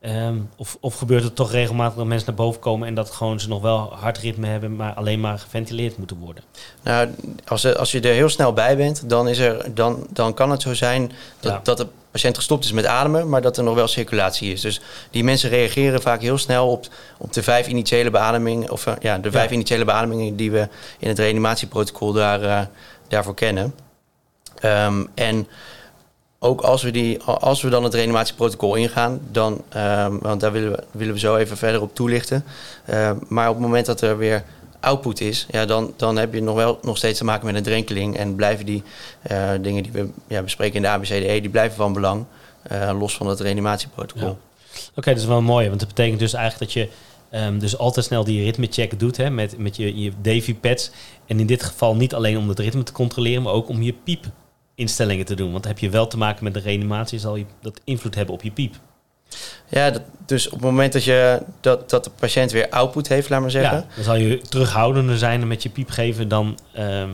Ehm, of, of gebeurt het toch regelmatig dat mensen naar boven komen en dat gewoon ze nog wel hartritme hebben, maar alleen maar geventileerd moeten worden? Nou, als, als je er heel snel bij bent, dan, is er, dan, dan kan het zo zijn dat, Ja. dat de patiënt gestopt is met ademen, maar dat er nog wel circulatie is. Dus die mensen reageren vaak heel snel op, op de vijf initiële beademingen, of eh, ja, de vijf Ja. initiële beademingen die we in het reanimatieprotocol daar, eh, daarvoor kennen. Ehm, en ook als we, die, als we dan het reanimatieprotocol ingaan, dan, ehm, want daar willen we, willen we zo even verder op toelichten. Ehm, maar op het moment dat er weer output is, ja, dan, dan heb je nog wel nog steeds te maken met een drenkeling. En blijven die eh, dingen die we ja, bespreken in de ABCDE, die blijven van belang. eh, los van het reanimatieprotocol. Oké, dat is wel mooi, want dat betekent dus eigenlijk dat je ehm, dus altijd snel die ritmecheck doet hè, met, met je, je Davy-pads. En in dit geval niet alleen om het ritme te controleren, maar ook om je piepinstellingen te doen. Want heb je wel te maken met de reanimatie, zal je dat invloed hebben op je piep. Ja, dus op het moment dat, je, dat, dat de patiënt weer output heeft, laat maar zeggen. Ja, dan zal je terughoudender zijn met je piep geven dan... ehm,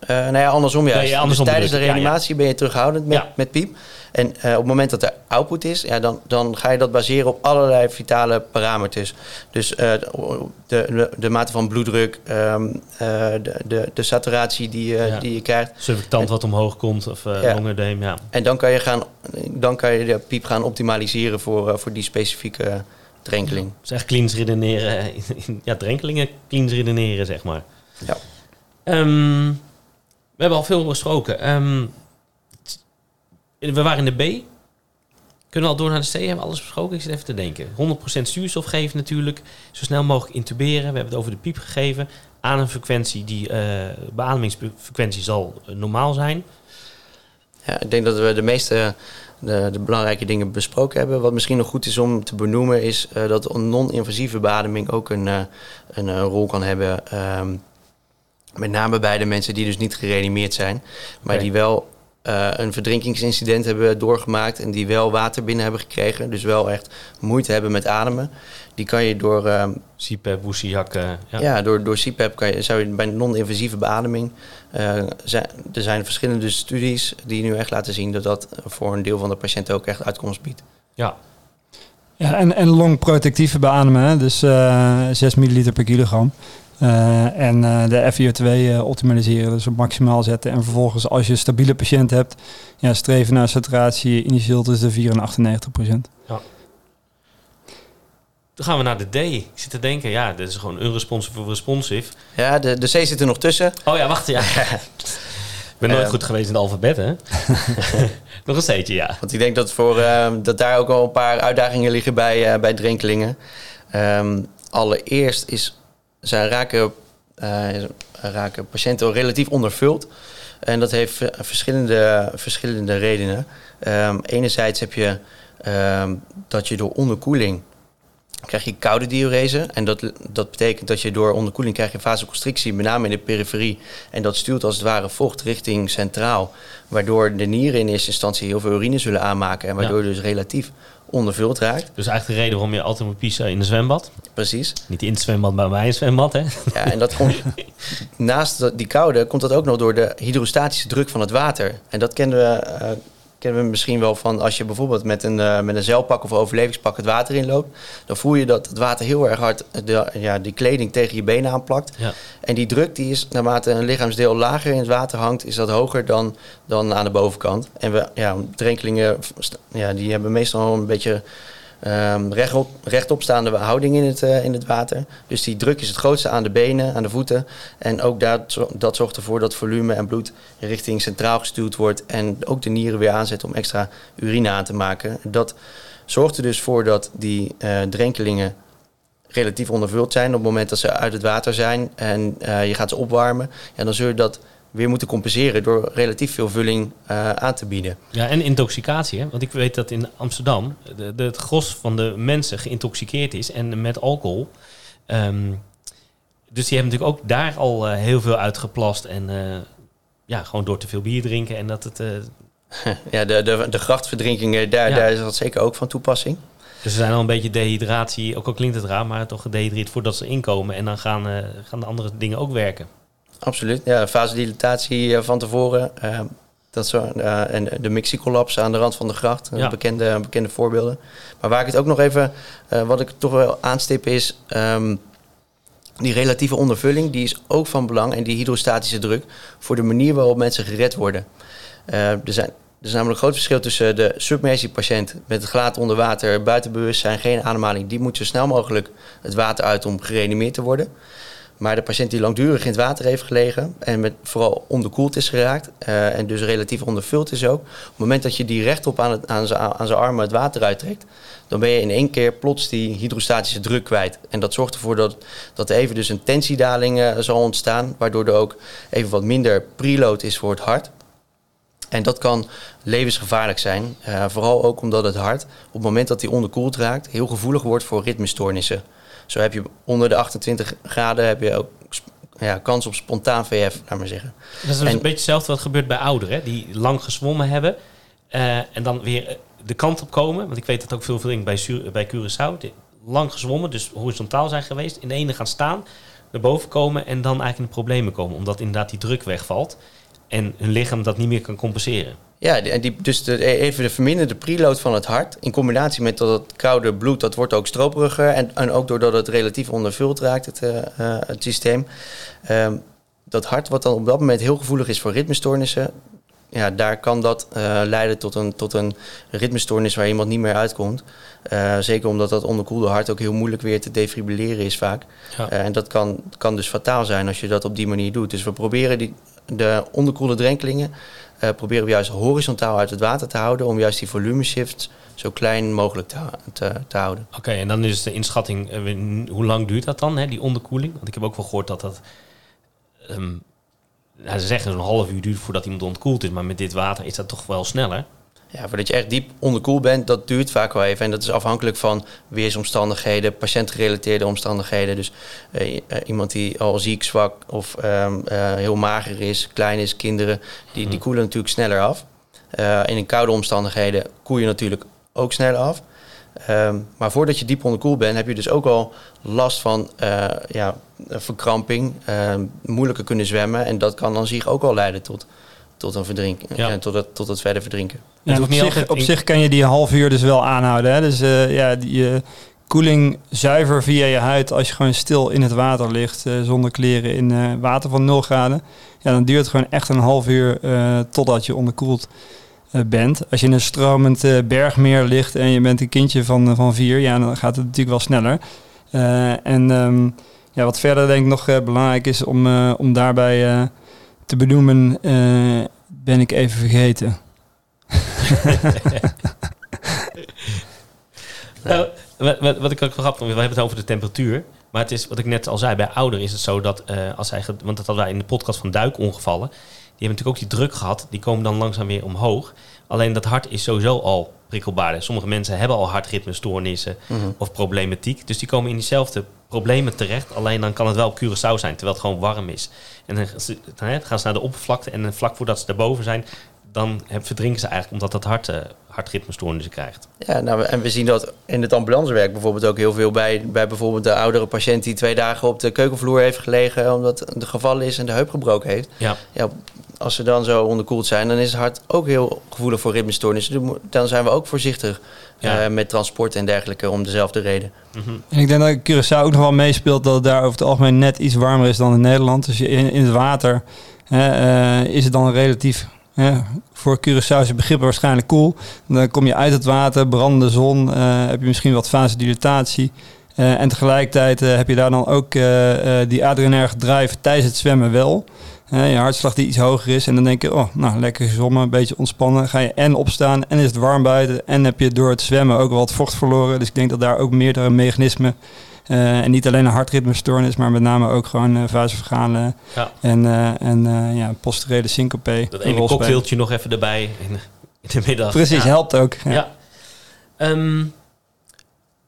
Eh, nou ja, andersom juist. Nee, andersom dus tijdens de. Ja, reanimatie ben je terughoudend met, met piep. En eh, op het moment dat er output is, ja, dan, dan ga je dat baseren op allerlei vitale parameters. Dus eh, de, de, de mate van bloeddruk, ehm, eh, de, de, de saturatie die, die je krijgt. surfactant wat omhoog komt of eh Ja. En dan kan je, gaan, dan kan je de piep gaan optimaliseren voor, voor die specifieke drenkeling. Dus echt cleans redeneren. ja, drenkelingen cleans redeneren, zeg maar. Ja. Ehm, we hebben al veel besproken. Ehm, we waren in de B. Kunnen we al door naar de C? Hebben we alles besproken? Ik zit even te denken. 100% zuurstof geven natuurlijk. Zo snel mogelijk intuberen. We hebben het over de piep gegeven. Aan een frequentie die... eh beademingsfrequentie zal eh, normaal zijn. Ja, ik denk dat we de meeste de, de belangrijke dingen besproken hebben. Wat misschien nog goed is om te benoemen, is eh, dat non-invasieve beademing ook een, een, rol kan hebben. ehm, met name bij de mensen die dus niet gereanimeerd zijn, maar die wel eh, een verdrinkingsincident hebben doorgemaakt en die wel water binnen hebben gekregen. Dus wel echt moeite hebben met ademen. Die kan je door ehm, CPAP, woesiehak. eh, ja. ja. door, door CPAP kan je, zou je bij non-invasieve beademing. eh, zijn, er zijn verschillende studies die nu echt laten zien dat dat voor een deel van de patiënten ook echt uitkomst biedt. ja. Ja, en, en longprotectieve beademen, hè? dus eh 6 milliliter per kilogram. Eh, en eh, de FiO2 eh, optimaliseren, dus op maximaal zetten. En vervolgens, als je een stabiele patiënt hebt, ja, streven naar saturatie initieel tussen de 4 en 98 procent. Dan gaan we naar de D. Ik zit te denken, ja, dit is gewoon unresponsive of responsive. Ja, de, de C zit er nog tussen. Oh ja, wacht, ja. Ik ben nooit goed geweest in het alfabet, hè? Nog een steentje, ja. Want ik denk dat, voor, eh, dat daar ook al een paar uitdagingen liggen bij, eh, bij drenkelingen. Ehm, allereerst is, zijn raken, eh, raken patiënten relatief ondervuld. En dat heeft verschillende, verschillende redenen. Ehm, enerzijds heb je ehm, dat je door onderkoeling krijg je koude diurese. En dat, dat betekent dat je door onderkoeling krijg je vasoconstrictie, met name in de periferie. En dat stuurt als het ware vocht richting centraal. Waardoor de nieren in eerste instantie heel veel urine zullen aanmaken. En waardoor je dus relatief ondervuld raakt. Dus eigenlijk de reden waarom je altijd moet pissen in een zwembad. Precies. Niet in het zwembad, maar bij een zwembad, hè? Ja, en dat komt naast die koude komt dat ook nog door de hydrostatische druk van het water. En dat kennen we, eh, kennen we misschien wel van als je bijvoorbeeld met een, eh, met een zeilpak of overlevingspak het water inloopt. Dan voel je dat het water heel erg hard de, ja, die kleding tegen je benen aanplakt. Ja. En die druk die is naarmate een lichaamsdeel lager in het water hangt, is dat hoger dan, dan aan de bovenkant. En we, ja, drenkelingen ja, die hebben meestal een beetje ehm, rechtop, rechtopstaande houding in het, eh, in het water. Dus die druk is het grootste aan de benen, aan de voeten. En ook dat, dat zorgt ervoor dat volume en bloed richting centraal gestuurd wordt. En ook de nieren weer aanzet om extra urine aan te maken. Dat zorgt er dus voor dat die eh, drenkelingen relatief ondervuld zijn op het moment dat ze uit het water zijn en eh, je gaat ze opwarmen. Ja, dan zul je dat weer moeten compenseren door relatief veel vulling eh, aan te bieden. Ja, en intoxicatie, hè? Want ik weet dat in Amsterdam de, de, het gros van de mensen geïntoxiceerd is en met alcohol. Ehm, dus die hebben natuurlijk ook daar al eh, heel veel uitgeplast. En eh, ja, gewoon door te veel bier drinken en dat het... Ja, de, de, de grachtverdrinkingen, daar, Ja. daar is dat zeker ook van toepassing. dus ze zijn al een beetje dehydratie, ook al klinkt het raar, maar toch gedehydreerd voordat ze inkomen. En dan gaan, gaan de andere dingen ook werken. Absoluut. Ja, vasodilatatie eh, van tevoren. eh, Dat zo, eh, en de mixiecollaps aan de rand van de gracht. Ja. Bekende, bekende voorbeelden. Maar waar ik het ook nog even... wat ik toch wel aanstip is... ehm, die relatieve ondervulling die is ook van belang. En die hydrostatische druk voor de manier waarop mensen gered worden. Er, zijn, er is namelijk een groot verschil tussen de submersiepatiënt met het gelaat onder water, buiten bewustzijn, geen ademhaling. Die moet zo snel mogelijk het water uit om gereanimeerd te worden. Maar de patiënt die langdurig in het water heeft gelegen en met vooral onderkoeld is geraakt eh, en dus relatief ondervuld is ook. Op het moment dat je die rechtop aan, aan, zijn, aan zijn armen het water uittrekt, dan ben je in één keer plots die hydrostatische druk kwijt. En dat zorgt ervoor dat, dat even dus een tensiedaling eh, zal ontstaan, waardoor er ook even wat minder preload is voor het hart. En dat kan levensgevaarlijk zijn. eh, vooral ook omdat het hart op het moment dat hij onderkoeld raakt... heel gevoelig wordt voor ritmestoornissen. Zo heb je onder de 28 graden heb je ook ja, kans op spontaan VF, laat maar zeggen. Dat is dus En- een beetje hetzelfde wat gebeurt bij ouderen, hè, die lang gezwommen hebben. eh, en dan weer eh, de kant op komen. Want ik weet dat ook veel vrienden bij, Sur- bij Curaçao. die lang gezwommen, dus horizontaal zijn geweest. In de ene gaan staan, naar boven komen en dan eigenlijk in de problemen komen. Omdat inderdaad die druk wegvalt. En hun lichaam dat niet meer kan compenseren. Ja, die- dus de, even de verminderde preload van het hart... in combinatie met dat het koude bloed, dat wordt ook stroperiger... en, en ook doordat het relatief ondervuld raakt, het, eh, eh, het systeem... ehm, dat hart wat dan op dat moment heel gevoelig is voor ritmestoornissen... ja, daar kan dat eh, leiden tot een, tot een ritmestoornis waar iemand niet meer uitkomt. Eh, zeker omdat dat onderkoelde hart ook heel moeilijk weer te defibrilleren is vaak. Ja. Eh, en dat kan, kan dus fataal zijn als je dat op die manier doet. Dus we proberen die, de onderkoelde drenkelingen... proberen we juist horizontaal uit het water te houden... om juist die volumeshifts zo klein mogelijk te, te, te houden. Oké, en dan is de inschatting, hoe lang duurt dat dan, hè, die onderkoeling? Want ik heb ook wel gehoord dat dat... ehm, ze zeggen zo'n half uur duurt voordat iemand ontkoeld is. Maar met dit water is dat toch wel sneller. Ja, voordat je echt diep onderkoeld bent, dat duurt vaak wel even. En dat is afhankelijk van weersomstandigheden, patiëntgerelateerde omstandigheden. Dus eh, eh, iemand die al ziek, zwak of ehm, eh, heel mager is, klein is, kinderen, die, die koelen natuurlijk sneller af. In koude omstandigheden koel je natuurlijk ook sneller af. Ehm, maar voordat je diep onderkoeld bent, heb je dus ook al last van eh, ja, verkramping, ehm, moeilijker kunnen zwemmen. En dat kan dan zich ook al leiden tot, tot een verdrinking, Ja. ja. tot, het, tot het verder verdrinken. Ja, en hoeft op, niet zich, altijd op zich kan je die half uur dus wel aanhouden. Hè? Dus eh, ja, die eh, koeling zuiver via je huid als je gewoon stil in het water ligt eh, zonder kleren in eh, water van 0 graden. Ja, dan duurt het gewoon echt een half uur eh, totdat je onderkoeld eh, bent. Als je in een stromend eh, bergmeer ligt en je bent een kindje van, eh, van vier, ja, dan gaat het natuurlijk wel sneller. Eh, en ehm, ja, wat verder denk ik nog eh, belangrijk is om, eh, om daarbij eh, te benoemen, eh, ben ik even vergeten. Nou, wat, wat, ik ook wel grappig vond, we hebben het over de temperatuur. Maar het is, wat ik net al zei, bij ouder is het zo dat eh, als zij, want dat hadden wij in de podcast van duikongevallen. Die hebben natuurlijk ook die druk gehad. Die komen dan langzaam weer omhoog. Alleen dat hart is sowieso al prikkelbaarder. Sommige mensen hebben al hartritmestoornissen of problematiek. Dus die komen in diezelfde problemen terecht. Alleen dan kan het wel op Curaçao zijn, terwijl het gewoon warm is. En dan gaan ze- naar de oppervlakte en vlak voordat ze daarboven zijn... dan verdrinken ze eigenlijk omdat dat hart, eh, hartritmestoornissen krijgt. Ja, nou, en we zien dat in het ambulancewerk bijvoorbeeld ook heel veel bij, bij bijvoorbeeld de oudere patiënt die twee dagen op de keukenvloer heeft gelegen omdat het gevallen is en de heup gebroken heeft. Ja. Ja, als ze dan zo onderkoeld zijn, dan is het hart ook heel gevoelig voor ritmestoornissen. Dan moet- Dan zijn we ook voorzichtig Ja. eh, met transport en dergelijke om dezelfde reden. En ik denk dat Curaçao ook nog wel meespeelt dat het daar over het algemeen net iets warmer is dan in Nederland. Dus je- in, in het water hè, eh, is het dan relatief hè, voor Curaçaose begrippen waarschijnlijk koel. Dan kom je uit het water, brandende zon, eh, heb je misschien wat vasodilatatie. Eh, en tegelijkertijd eh, heb je daar dan ook eh, eh, die adrenerge drive tijdens het zwemmen wel. Je hartslag die iets hoger is. En dan denk je, oh, nou, lekker gezwommen, een beetje ontspannen. Ga je en opstaan en is het warm buiten. En heb je door het zwemmen ook wel wat vocht verloren. Dus ik denk dat daar ook meerdere mechanismen... eh, en niet alleen een hartritmestoornis, maar met name ook gewoon uh, Ja. en, eh, en ja, posturele syncope. Dat ene cocktailtje nog even erbij in, de middag. Precies, Ja. helpt ook. Ja. Ja. Ehm,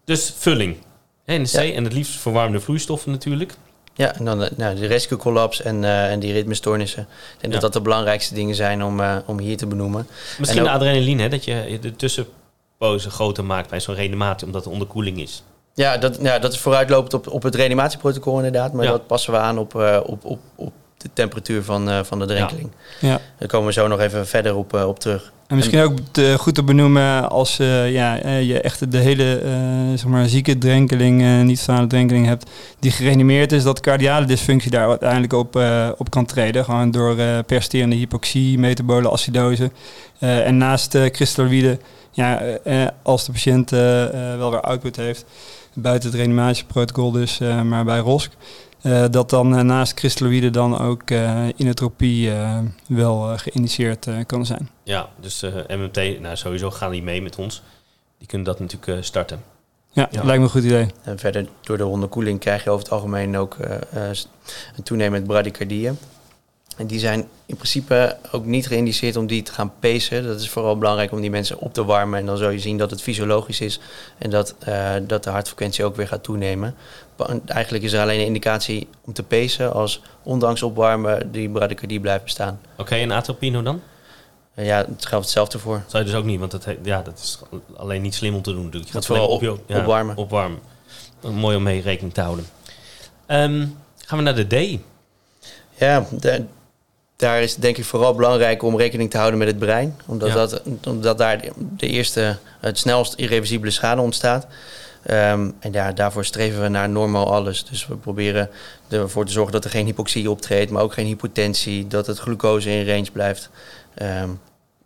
dus vulling. En het liefst verwarmde vloeistoffen natuurlijk. Ja, en dan eh, nou, de rescue collapse en, eh, en die ritmestoornissen. Ik denk Ja. dat dat de belangrijkste dingen zijn om, eh, om hier te benoemen. Misschien En de adrenaline, hè, dat je de tussenpozen groter maakt bij zo'n reanimatie, omdat er onderkoeling is. Ja, dat, ja, dat is vooruitlopend op, op het reanimatieprotocol inderdaad. Maar Ja. dat passen we aan op, op, op, op de temperatuur van, eh, van de drenkeling. Ja. Daar komen we zo nog even verder op, eh, op terug. En misschien ook te- goed te benoemen als eh, ja, je echt de hele eh, zeg maar zieke drenkeling, eh, niet staande drenkeling hebt, die gereanimeerd is, dat cardiale dysfunctie daar uiteindelijk op, op kan treden. Gewoon door eh persisterende hypoxie, metabole acidose. Eh, en naast uh, crystalloïde, ja, als de patiënt wel weer output heeft, buiten het reanimatieprotocol dus, eh, maar bij ROSC, dat dan eh, naast crystalloïde dan ook eh, inotropie eh, wel eh, geïnitieerd eh, kan zijn. Ja, dus eh, MMT, nou sowieso gaan die mee met ons. Die kunnen dat natuurlijk eh, starten. Ja, Ja. lijkt me een goed idee. En verder door de onderkoeling krijg je over het algemeen ook eh, eh, een toenemend bradykardieën. En die zijn in principe ook niet geïndiceerd om die te gaan pacen. Dat is vooral belangrijk om die mensen op te warmen. En dan zul je zien dat het fysiologisch is en dat, eh, dat de hartfrequentie ook weer gaat toenemen. Eigenlijk is er alleen een indicatie om te pacen als ondanks opwarmen die bradykardie blijft bestaan. Oké, en atropino dan? Ja, het geldt hetzelfde voor. Zou je dus ook niet, want dat, ja, dat is alleen niet slim om te doen. Je gaat vooral op, opwarmen. Mooi om mee rekening te houden. Ehm, gaan we naar de D. Ja, da- daar is denk ik vooral belangrijk om rekening te houden met het brein. Omdat, dat, omdat daar de eerste, het snelst irreversibele schade ontstaat. Ehm, en daarvoor streven we naar normaal alles. Dus we proberen ervoor te zorgen dat er geen hypoxie optreedt, maar ook geen hypotensie. Dat het glucose in range blijft. Ehm,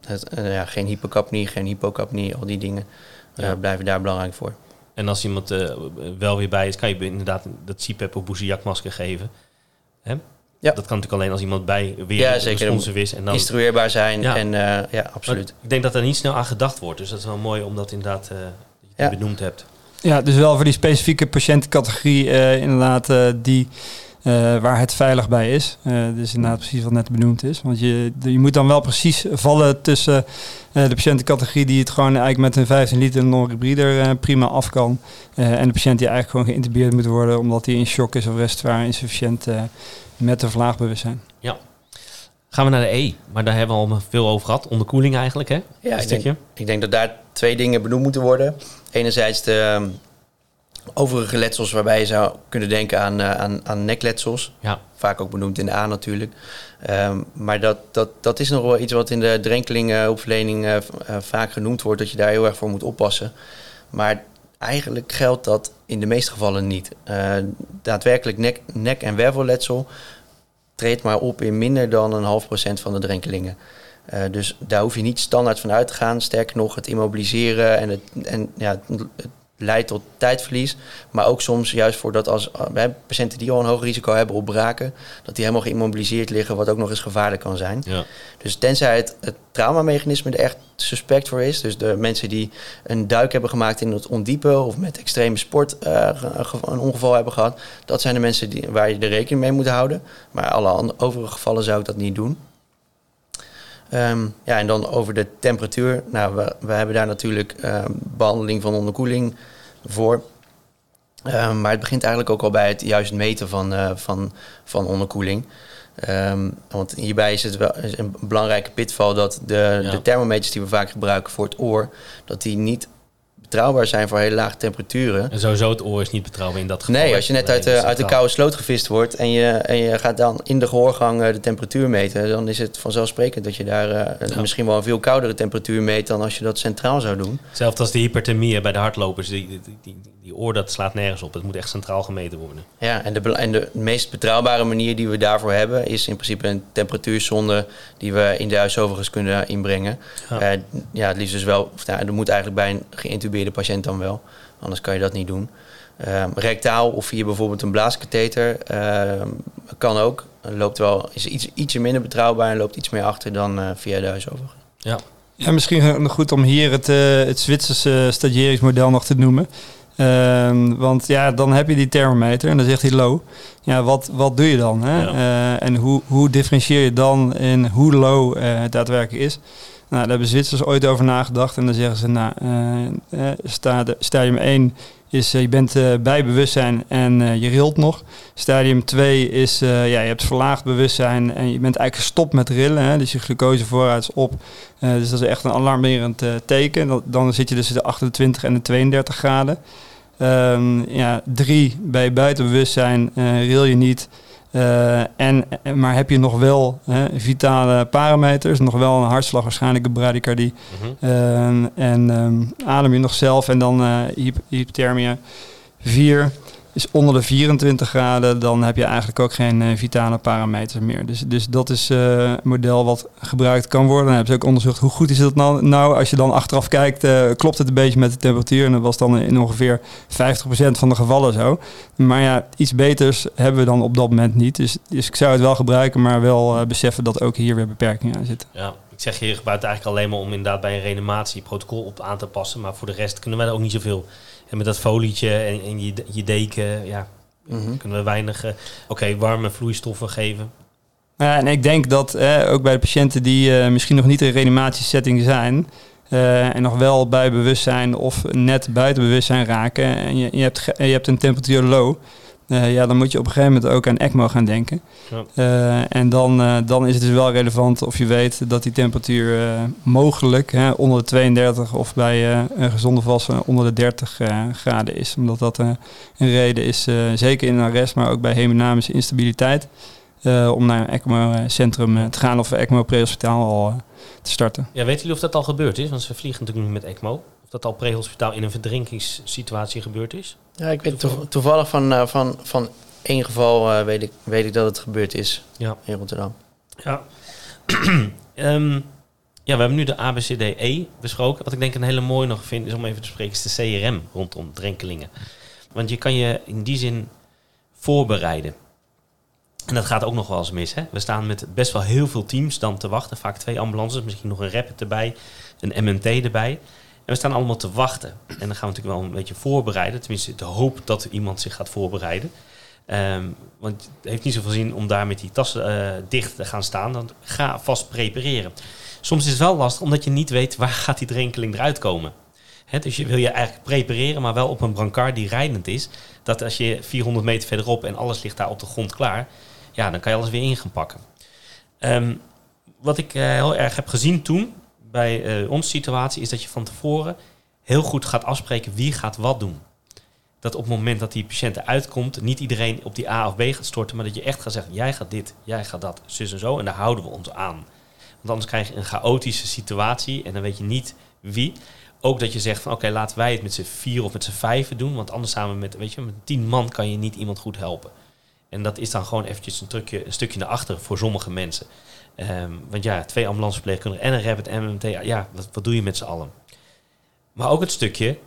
het, eh, ja, geen hypocapnie, geen hypocapnie, al die dingen eh, Ja. blijven daar belangrijk voor. En als iemand eh, wel weer bij is, kan je inderdaad dat CPAP of boeziakmasker geven. Hè? Ja. Dat kan natuurlijk alleen als iemand bij weer Ja, ja, zeker. is. En dan, Instrueerbaar zijn Ja. en ja, absoluut. Maar ik denk dat er niet snel aan gedacht wordt. Dus dat is wel mooi om dat inderdaad dat je het benoemd hebt. Ja, dus wel voor die specifieke patiëntencategorie eh, inderdaad eh, die, eh, waar het veilig bij is. Eh, dus inderdaad precies wat net benoemd is. Want je, je moet dan wel precies vallen tussen eh, de patiëntencategorie die het gewoon eigenlijk met een 15 liter non-rebreather eh, prima af kan. eh, en de patiënt die eigenlijk gewoon geïntubeerd moet worden omdat hij in shock is of respirair insufficiënt eh, met een verlaagd bewustzijn. Gaan we naar de E. Maar daar hebben we al veel over gehad. Onderkoeling eigenlijk, hè? Ja, ik stukje. denk, ik denk dat daar twee dingen benoemd moeten worden. Enerzijds de ehm, overige letsels waarbij je zou kunnen denken aan, eh, aan, aan nekletsels. Ja. Vaak ook benoemd in de A natuurlijk. Ehm, maar dat, dat, dat is nog wel iets wat in de drenkelinghulpverlening eh, v- eh, vaak genoemd wordt. Dat je daar heel erg voor moet oppassen. Maar eigenlijk geldt dat in de meeste gevallen niet. Eh, daadwerkelijk nek, nek- en wervelletsel treedt maar op in minder dan een half procent van de drenkelingen. Eh, dus daar hoef je niet standaard van uit te gaan. Sterker nog, het immobiliseren en het, en, ja, het leidt tot tijdverlies. Maar ook soms juist voor dat als bij patiënten die al een hoog risico hebben op braken, dat die helemaal geïmmobiliseerd liggen, wat ook nog eens gevaarlijk kan zijn. Ja. Dus tenzij het, het traumamechanisme er echt suspect voor is, dus de mensen die een duik hebben gemaakt in het ondiepe of met extreme sport eh, een ongeval hebben gehad, dat zijn de mensen die, waar je er rekening mee moet houden. Maar alle andere, overige gevallen zou ik dat niet doen. Ehm, ja, en dan over de temperatuur. Nou, we, we hebben daar natuurlijk ehm, behandeling van onderkoeling voor. Ehm, maar het begint eigenlijk ook al bij het juist meten van, eh, van, van onderkoeling. Want hierbij is het wel is een belangrijke pitval dat de, Ja. de thermometers die we vaak gebruiken voor het oor, dat die niet betrouwbaar zijn voor hele lage temperaturen. En sowieso het oor is niet betrouwbaar in dat geval. Nee, als je net uit de, uit de koude sloot gevist wordt en je, en je gaat dan in de gehoorgang eh, de temperatuur meten, dan is het vanzelfsprekend dat je daar eh, Ja. misschien wel een veel koudere temperatuur meet dan als je dat centraal zou doen. Hetzelfde als de hyperthermie bij de hardlopers. Die, die, die, oor dat slaat nergens op. Het moet echt centraal gemeten worden. Ja, en de, en de meest betrouwbare manier die we daarvoor hebben, is in principe een temperatuurzonde die we in de huis overigens kunnen inbrengen. Ja. Ja, ja het liefst dus wel, of, nou, dat moet eigenlijk bij een geïntubeerde patiënt dan wel, anders kan je dat niet doen. Ehm, rectaal of via bijvoorbeeld een blaaskatheter ehm, kan ook. Loopt wel, is iets, ietsje minder betrouwbaar en loopt iets meer achter dan eh, via de huis overigens. Ja. Ja, misschien goed om hier het, eh, het Zwitserse stagieringsmodel nog te noemen. Ehm, want ja, dan heb je die thermometer en dan zegt hij low. Ja, wat, wat doe je dan? Hè? Ja. Eh, en hoe, hoe differentieer je dan in hoe low eh, het daadwerkelijk is? Nou, daar hebben Zwitsers ooit over nagedacht. En dan zeggen ze, nou, eh, eh, stadium 1 is eh, je bent eh, bij bewustzijn en je rilt nog. Stadium 2 is, ja, je hebt verlaagd bewustzijn en je bent eigenlijk gestopt met rillen. Dus je glucose vooruit is op. Dus dat is echt een alarmerend teken. Dan, dan zit je tussen de 28 en de 32 graden. Ehm, ja, drie, bij buiten bewustzijn eh ril je niet. Eh, en, en- maar heb je nog wel hè, vitale parameters, nog wel een hartslag, waarschijnlijk een bradykardie. Mhm. Eh, en ehm, adem je nog zelf en dan eh hyp- hypothermia 4 is onder de 24 graden, dan heb je eigenlijk ook geen eh, vitale parameters meer. Dus, dus dat is eh, een model wat gebruikt kan worden. Dan hebben ze ook onderzocht hoe goed is dat nou, nou als je dan achteraf kijkt, eh, klopt het een beetje met de temperatuur. En dat was dan in ongeveer 50% van de gevallen zo. Maar ja, iets beters hebben we dan op dat moment niet. Dus, dus ik zou het wel gebruiken, maar wel eh, beseffen dat ook hier weer beperkingen aan zitten. Ja, ik zeg je gebruikt eigenlijk alleen maar om inderdaad bij een reanimatieprotocol op aan te passen. Maar voor de rest kunnen wij er ook niet zoveel. En met dat folietje en, en je, je deken, ja, Mhm. kunnen we weinig... eh, Oké, warme vloeistoffen geven. Ja, en ik denk dat eh, ook bij de patiënten die eh, misschien nog niet in reanimatiesetting zijn... en nog wel bij bewustzijn of net buiten bewustzijn raken... en je, je, hebt, je hebt een temperatuur low... eh, ja, dan moet je op een gegeven moment ook aan ECMO gaan denken. Ja. Eh, en dan, eh, dan is het dus wel relevant of je weet dat die temperatuur mogelijk hè, onder de 32 of bij een gezonde volwassene onder de 30 eh, graden is. Omdat dat een reden is, zeker in een arrest, maar ook bij hemodynamische instabiliteit, om naar een ECMO-centrum te gaan of een ECMO-prehospitaal al te starten. Ja, weten jullie of dat al gebeurd is? Want ze vliegen natuurlijk nu met ECMO. Dat al prehospitaal in een verdrinkingssituatie gebeurd is? Ja, ik weet toev- toevallig van, eh, van, van één geval eh, weet, ik, weet ik dat het gebeurd is Ja. in Rotterdam. Ja. Ehm, ja, we hebben nu de ABCDE besproken. Wat ik denk een hele mooie nog vind, is om even te spreken, is de CRM rondom drenkelingen. Want je kan je in die zin voorbereiden. En dat gaat ook nog wel eens mis. Hè? We staan met best wel heel veel teams dan te wachten. Vaak twee ambulances, misschien nog een rapid erbij, een MNT erbij. We staan allemaal te wachten. En dan gaan we natuurlijk wel een beetje voorbereiden. Tenminste, de hoop dat iemand zich gaat voorbereiden. Ehm, want het heeft niet zoveel zin om daar met die tassen eh, dicht te gaan staan. Dan ga vast prepareren. Soms is het wel lastig omdat je niet weet waar gaat die drenkeling eruit komen. Dus je wil je eigenlijk prepareren, maar wel op een brancard die rijdend is. Dat als je 400 meter verderop en alles ligt daar op de grond klaar, ja, dan kan je alles weer in gaan pakken. Ehm, wat ik eh, heel erg heb gezien toen bij eh, onze situatie, is dat je van tevoren heel goed gaat afspreken wie gaat wat doen. Dat op het moment dat die patiënt eruit komt, niet iedereen op die A of B gaat storten, maar dat je echt gaat zeggen: jij gaat dit, jij gaat dat, zus en zo, en daar houden we ons aan. Want anders krijg je een chaotische situatie en dan weet je niet wie. Ook dat je zegt van oké, laten wij het met z'n vier of met z'n vijven doen. Want anders samen met, weet je, met tien man kan je niet iemand goed helpen. En dat is dan gewoon eventjes een, trucje, een stukje naar achter voor sommige mensen. Ehm, want ja, twee ambulanceverpleegkundigen en een rapid MMT, ja, wat, doe je met z'n allen? Maar ook het stukje,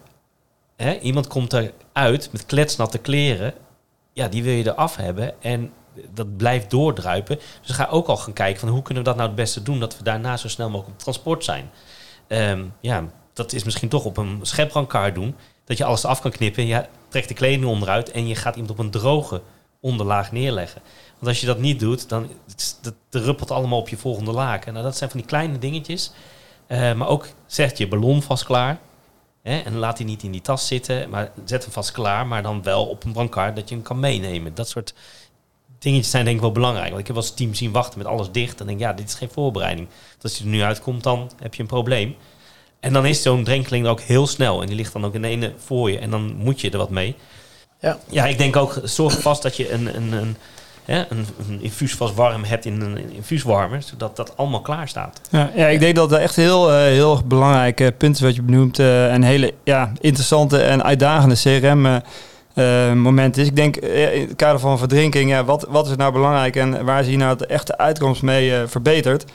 hè, iemand komt eruit met kletsnatte kleren. Ja, die wil je eraf hebben en dat blijft doordruipen. Dus ga ook al gaan kijken van hoe kunnen we dat nou het beste doen... dat we daarna zo snel mogelijk op transport zijn. Ehm, ja, dat is misschien toch op een schepbrancard doen. Dat je alles af kan knippen. Ja, trek de kleding onderuit en je gaat iemand op een droge onderlaag neerleggen. Want als je dat niet doet, dan dat, dat ruppelt allemaal op je volgende laken. Nou, dat zijn van die kleine dingetjes. Eh, maar ook zet je ballon vast klaar. Hè, en laat die niet in die tas zitten, maar zet hem vast klaar. Maar dan wel op een brancard dat je hem kan meenemen. Dat soort dingetjes zijn denk ik wel belangrijk. Want ik heb wel eens team zien wachten met alles dicht. Dan denk ja, dit is geen voorbereiding. Want als hij er nu uitkomt, dan heb je een probleem. En dan is zo'n drenkeling ook heel snel. En die ligt dan ook in ene voor je. En dan moet je er wat mee. Ja. Ja, ik denk ook, zorg vast dat je een, een, een, hè, een, een infuus vast warm hebt in een infuuswarmer. Zodat dat allemaal klaar staat. Ja, ja, ik denk dat dat echt heel, eh, heel belangrijke punt is wat je benoemt. eh en hele ja, interessante en uitdagende CRM-moment is. Ik denk eh, in het kader van verdrinking, ja, wat, wat is nou belangrijk en waar zie je nou de echte uitkomst mee eh, verbeterd?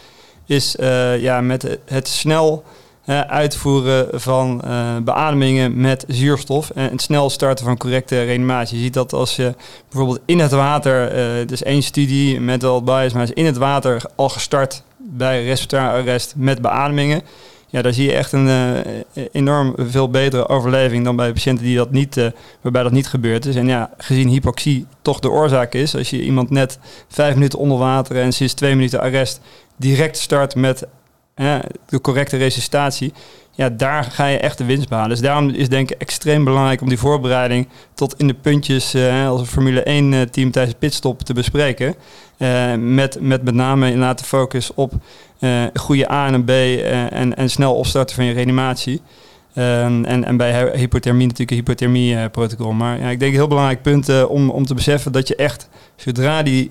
Is eh, ja, met het snel eh, uitvoeren van eh, beademingen met zuurstof en het snel starten van correcte reanimatie. Je ziet dat als je bijvoorbeeld in het water, eh dus één studie met wel bias, maar is in het water al gestart bij respiratoire arrest met beademingen. Ja, daar zie je echt een enorm veel betere overleving dan bij patiënten die dat niet, waarbij dat niet gebeurd is. En ja, gezien hypoxie toch de oorzaak is, als je iemand net vijf minuten onder water en sinds twee minuten arrest direct start met de correcte resuscitatie, ja, daar ga je echt de winst behalen. Dus daarom is denk ik extreem belangrijk om die voorbereiding tot in de puntjes eh, als een Formule 1 eh, team tijdens de pitstop te bespreken. Eh, met, met met name inderdaad de focus op goede A en B en, en snel opstarten van je reanimatie. Ehm, en, en bij hy- hypothermie natuurlijk een hypothermie-protocol. maar ja, ik denk een heel belangrijk punt om, om te beseffen dat je echt, zodra die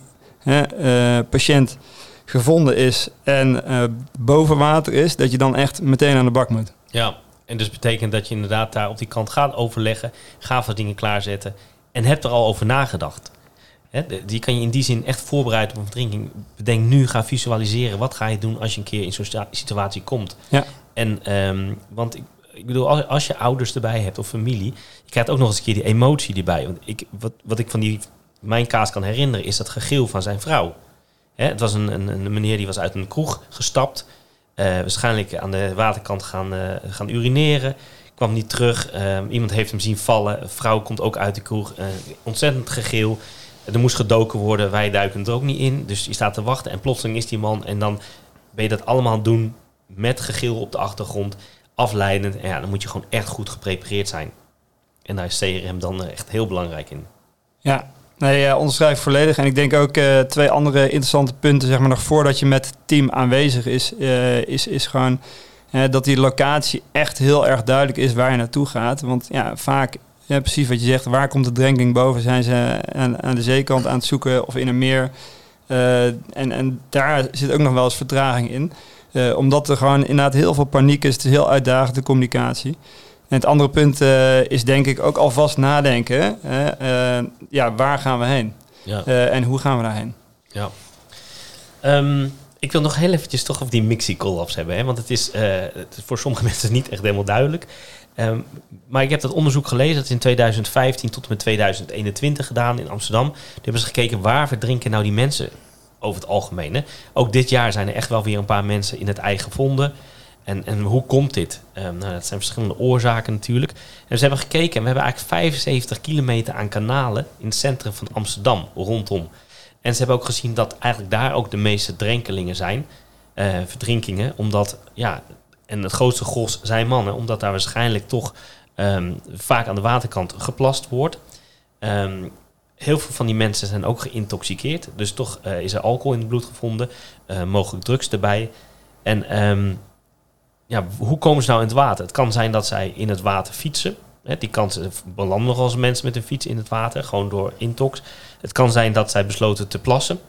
patiënt gevonden is en eh, boven water is, dat je dan echt meteen aan de bak moet. Ja, en dus betekent dat je inderdaad daar op die kant gaat overleggen, gaat wat dingen klaarzetten en hebt er al over nagedacht. Hè, die kan je in die zin echt voorbereiden op een verdrinking. Bedenk nu, ga visualiseren. Wat ga je doen als je een keer in zo'n situatie komt? Ja. En, ehm, want ik, ik bedoel, als, als je ouders erbij hebt of familie, je krijgt ook nog eens een keer die emotie erbij. Want ik, wat, wat ik van die, mijn kaas kan herinneren, is dat gegil van zijn vrouw. Hè, het was een, een, een meneer die was uit een kroeg gestapt. eh, waarschijnlijk aan de waterkant gaan, eh, gaan urineren. Kwam niet terug. Ehm, iemand heeft hem zien vallen. Een vrouw komt ook uit de kroeg. eh, ontzettend gegil. Er moest gedoken worden. Wij duiken er ook niet in. Dus je staat te wachten. En plotseling is die man. En dan ben je dat allemaal doen. Met gegil op de achtergrond. Afleidend. En ja, dan moet je gewoon echt goed geprepareerd zijn. En daar is CRM dan echt heel belangrijk in. Ja, nee, ja, onderschrijf volledig. En ik denk ook eh, twee andere interessante punten, zeg maar, nog voordat je met het team aanwezig is, eh, is, is gewoon dat die locatie echt heel erg duidelijk is waar je naartoe gaat. Want ja, vaak, precies wat je zegt, waar komt de drenking boven? Zijn ze aan, aan de zeekant aan het zoeken of in een meer? En, en daar zit ook nog wel eens vertraging in. Omdat er gewoon inderdaad heel veel paniek is. Het is heel uitdagend, de communicatie. En het andere punt eh, is denk ik ook alvast nadenken. hè. Eh, ja, waar gaan we heen? Ja. Eh, en hoe gaan we daarheen? Ja. Ehm, ik wil nog heel eventjes toch over die mixie collapse hebben. Hè? Want het is, het is voor sommige mensen niet echt helemaal duidelijk. Ehm, maar ik heb dat onderzoek gelezen. Dat is in 2015 tot en met 2021 gedaan in Amsterdam. Daar hebben ze gekeken waar verdrinken nou die mensen over het algemeen. Hè? Ook dit jaar zijn er echt wel weer een paar mensen in het ei gevonden. En, en hoe komt dit? Ehm, nou, dat zijn verschillende oorzaken natuurlijk. En ze hebben gekeken en we hebben eigenlijk 75 kilometer aan kanalen in het centrum van Amsterdam rondom. En ze hebben ook gezien dat eigenlijk daar ook de meeste drenkelingen zijn, eh, verdrinkingen, omdat, ja, en het grootste gros zijn mannen, omdat daar waarschijnlijk toch ehm, vaak aan de waterkant geplast wordt. Ehm, heel veel van die mensen zijn ook geïntoxiceerd, dus toch eh, is er alcohol in het bloed gevonden, eh, mogelijk drugs erbij. En ja, hoe komen ze nou in het water? Het kan zijn dat zij in het water fietsen. Hè, die kansen belanden nog als mensen met een fiets in het water, gewoon door intox. Het kan zijn dat zij besloten te plassen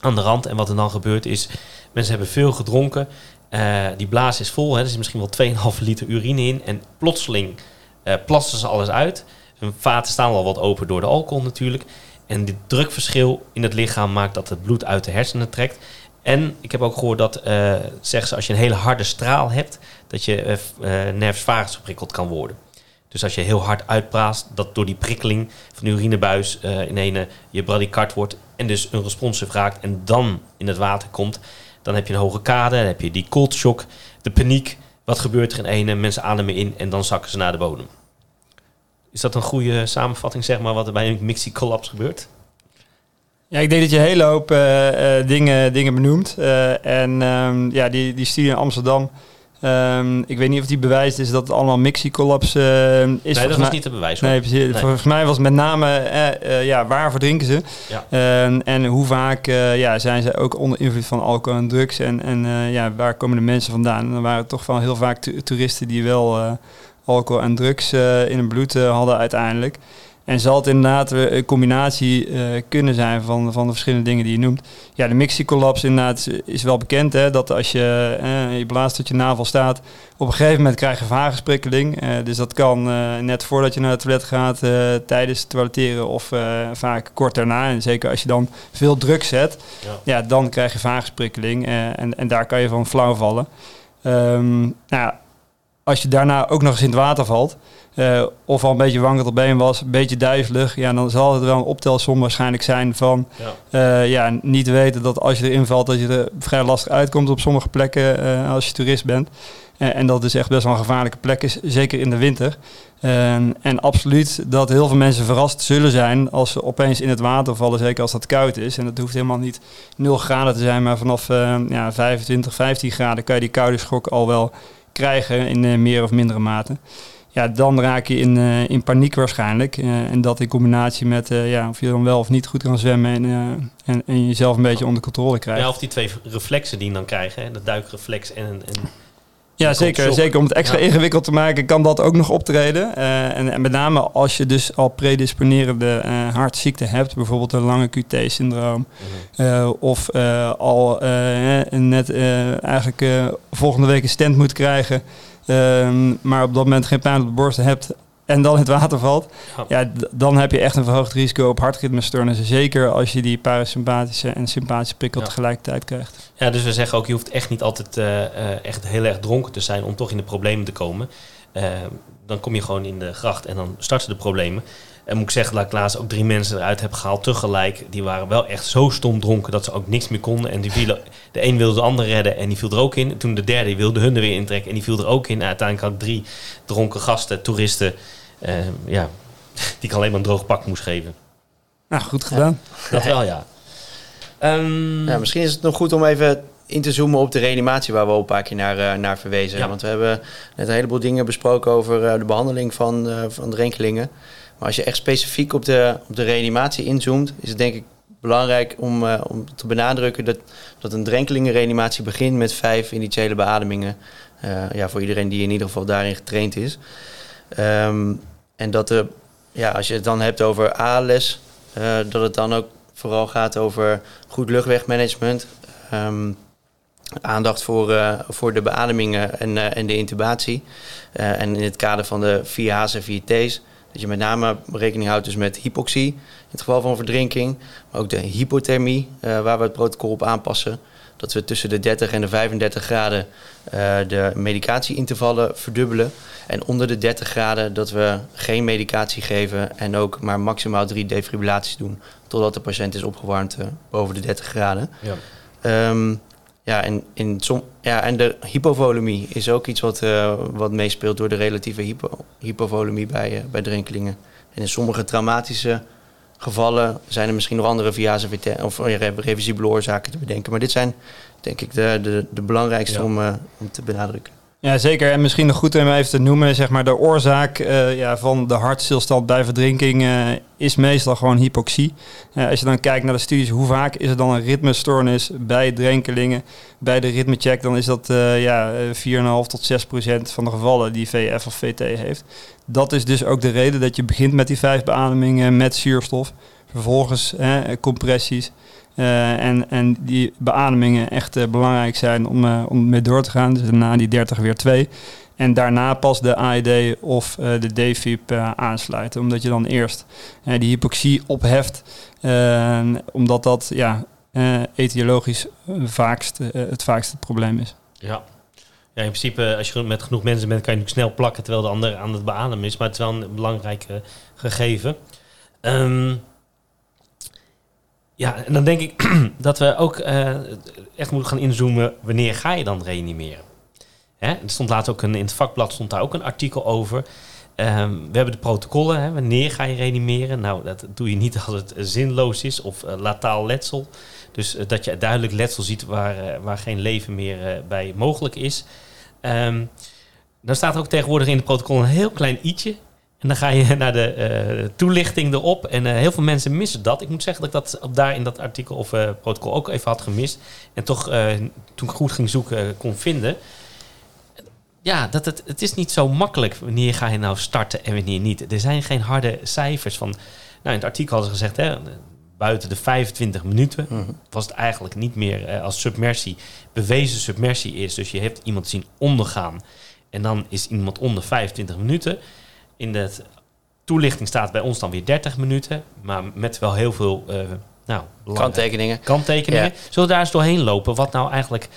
aan de rand. En wat er dan gebeurt is, mensen hebben veel gedronken. eh, die blaas is vol, hè, er zit misschien wel 2,5 liter urine in. En plotseling eh plassen ze alles uit. Hun vaten staan al wat open door de alcohol natuurlijk. En dit drukverschil in het lichaam maakt dat het bloed uit de hersenen trekt. En ik heb ook gehoord dat, eh zeggen ze, als je een hele harde straal hebt, dat je eh, eh, nervus geprikkeld kan worden. Dus als je heel hard uitpraat, dat door die prikkeling van de urinebuis in ene je bradicard wordt en dus een responsive raakt en dan in het water komt, dan heb je een hoge kade, dan heb je die cold shock, de paniek. Wat gebeurt er in ene? Mensen ademen in en dan zakken ze naar de bodem. Is dat een goede samenvatting, zeg maar, wat er bij een mixie collapse gebeurt? Ja, ik denk dat je een hele hoop eh, eh, dingen, dingen benoemt. Eh, en ehm, ja, die, die studie in Amsterdam. ehm, ik weet niet of die bewijst is dat het allemaal mixie-collapse is. nee, dat was niet te bewijzen. Nee, precies. Nee. Volgens mij was het met name, ja, waar verdrinken ze? Ja. En, hoe vaak ja, zijn ze ook onder invloed van alcohol en drugs? En, en ja, waar komen de mensen vandaan? En dan waren het toch wel heel vaak toeristen die wel alcohol en drugs in hun bloed hadden uiteindelijk. En zal het inderdaad eh, een combinatie eh, kunnen zijn van, van de verschillende dingen die je noemt. Ja, de mixie-collapse inderdaad is, is wel bekend. Hè, dat als je eh, je blaast tot je navel staat, op een gegeven moment krijg je vagusprikkeling. Eh, dus dat kan net voordat je naar het toilet gaat, tijdens het toileteren of vaak kort daarna. En zeker als je dan veel druk zet, Ja. ja. dan krijg je vagusprikkeling. eh, en, en daar kan je van flauw vallen. Ehm, nou, ja, als je daarna ook nog eens in het water valt, eh, of al een beetje wankeld op been was, een beetje duizelig, ja, dan zal het wel een optelsom waarschijnlijk zijn van Ja. eh, ja, niet weten dat als je erin valt, dat je er vrij lastig uitkomt op sommige plekken eh, als je toerist bent. En dat het dus echt best wel een gevaarlijke plek is, zeker in de winter. En, en absoluut dat heel veel mensen verrast zullen zijn als ze opeens in het water vallen, zeker als dat koud is. En dat hoeft helemaal niet 0 graden te zijn, maar vanaf ja, 25, 15 graden kan je die koude schok al wel krijgen in meer of mindere mate. Ja, dan raak je in, eh, in paniek waarschijnlijk. Eh, en dat in combinatie met eh, ja, of je dan wel of niet goed kan zwemmen en, en, en jezelf een beetje onder controle krijgt. Ja, of die twee reflexen die je dan krijgen, hè, de duikreflex en, en Ja, zeker. Zeker om het extra Ja. ingewikkeld te maken, kan dat ook nog optreden. En, en met name als je dus al predisponerende hartziekte hebt, bijvoorbeeld een lange QT-syndroom, Mhm. of al net eigenlijk volgende week een stent moet krijgen, ehm, maar op dat moment geen pijn op de borst hebt en dan het water valt, Ja. dan heb je echt een verhoogd risico op hartritmestoornissen. Zeker als je die parasympathische en sympathische prikkel Ja. tegelijkertijd krijgt. Ja, dus we zeggen ook, je hoeft echt niet altijd eh, eh, echt heel erg dronken te zijn om toch in de problemen te komen. Eh, dan kom je gewoon in de gracht en dan starten de problemen. En moet ik zeggen dat ik laatst ook drie mensen eruit heb gehaald tegelijk. Die waren wel echt zo stom dronken dat ze ook niks meer konden. En die vielen, de een wilde de ander redden en die viel er ook in. Toen de derde wilde hun er weer intrekken en die viel er ook in. En uiteindelijk had ik drie dronken gasten, toeristen. eh, ja, die ik alleen maar een droog pak moest geven. Nou, goed gedaan. Dat wel, ja. Ehm, Ja, misschien is het nog goed om even in te zoomen op de reanimatie waar we al een paar keer naar, eh, naar verwezen. Ja. Want we hebben net een heleboel dingen besproken over eh, de behandeling van, eh, van drenkelingen. Maar als je echt specifiek op de, op de reanimatie inzoomt, is het denk ik belangrijk om, eh, om te benadrukken dat, dat een drenkelingenreanimatie begint met vijf initiële beademingen. Eh, ja, voor iedereen die in ieder geval daarin getraind is. Ehm, en dat de, ja, als je het dan hebt over ALS, eh, dat het dan ook vooral gaat over goed luchtwegmanagement. ehm, aandacht voor, voor de beademingen en, en de intubatie. En in het kader van de 4H's en 4T's. Dat je met name rekening houdt dus met hypoxie in het geval van verdrinking. Maar ook de hypothermie, eh, waar we het protocol op aanpassen. Dat we tussen de 30 en de 35 graden eh, de medicatieintervallen verdubbelen. En onder de 30 graden dat we geen medicatie geven en ook maar maximaal drie defibrillaties doen. Totdat de patiënt is opgewarmd eh, boven de 30 graden. ja. Ehm, ja, en, in som, ja, en de hypovolemie is ook iets wat, eh, wat meespeelt door de relatieve hypo, hypovolemie bij, eh, bij drenkelingen. En in sommige traumatische gevallen zijn er misschien nog andere via's of eh, re- reversibele oorzaken te bedenken. Maar dit zijn denk ik de, de, de belangrijkste Ja. om, om te benadrukken. Ja, zeker. En misschien nog goed om even te noemen, zeg maar, de oorzaak eh, ja, van de hartstilstand bij verdrinking eh, is meestal gewoon hypoxie. Eh, als je dan kijkt naar de studies, hoe vaak is er dan een ritmestoornis bij drenkelingen? Bij de ritmecheck, dan is dat ja, eh, 4,5 tot 6 procent van de gevallen die VF of VT heeft. Dat is dus ook de reden dat je begint met die vijf beademingen met zuurstof. Vervolgens compressies. Eh, en, en die beademingen echt eh, belangrijk zijn om, eh, om mee door te gaan. Dus daarna die 30 weer 2. En daarna pas de AED of de DFib eh, aansluiten. Omdat je dan eerst die hypoxie opheft. Omdat dat ja, etiologisch vaakst, het vaakst het probleem is. Ja. ja, in principe, als je met genoeg mensen bent, kan je natuurlijk snel plakken terwijl de ander aan het beademen is. Maar het is wel een belangrijk gegeven. Ehm, ja, en dan denk ik dat we ook eh, echt moeten gaan inzoomen. Wanneer ga je dan reanimeren? Hè? Er stond laatst ook een, in het vakblad stond daar ook een artikel over. Ehm, we hebben de protocollen. Hè? Wanneer ga je reanimeren? Nou, dat doe je niet als het zinloos is of eh, lataal letsel. Dus eh, dat je duidelijk letsel ziet waar, waar geen leven meer bij mogelijk is. Ehm, dan staat ook tegenwoordig in het protocol een heel klein i'tje. En dan ga je naar de eh, toelichting erop. En eh, heel veel mensen missen dat. Ik moet zeggen dat ik dat op daar in dat artikel of eh, protocol ook even had gemist. En toch, toen ik goed ging zoeken, kon vinden. Ja, dat het, het is niet zo makkelijk. Wanneer ga je nou starten en wanneer niet? Er zijn geen harde cijfers van. Nou, in het artikel hadden ze gezegd, hè, buiten de 25 minuten Mhm. was het eigenlijk niet meer als submersie bewezen submersie is. Dus je hebt iemand zien ondergaan en dan is iemand onder 25 minuten. In de toelichting staat bij ons dan weer 30 minuten, maar met wel heel veel eh nou, Kanttekeningen. kanttekeningen. Ja. Zullen we daar eens doorheen lopen wat nou eigenlijk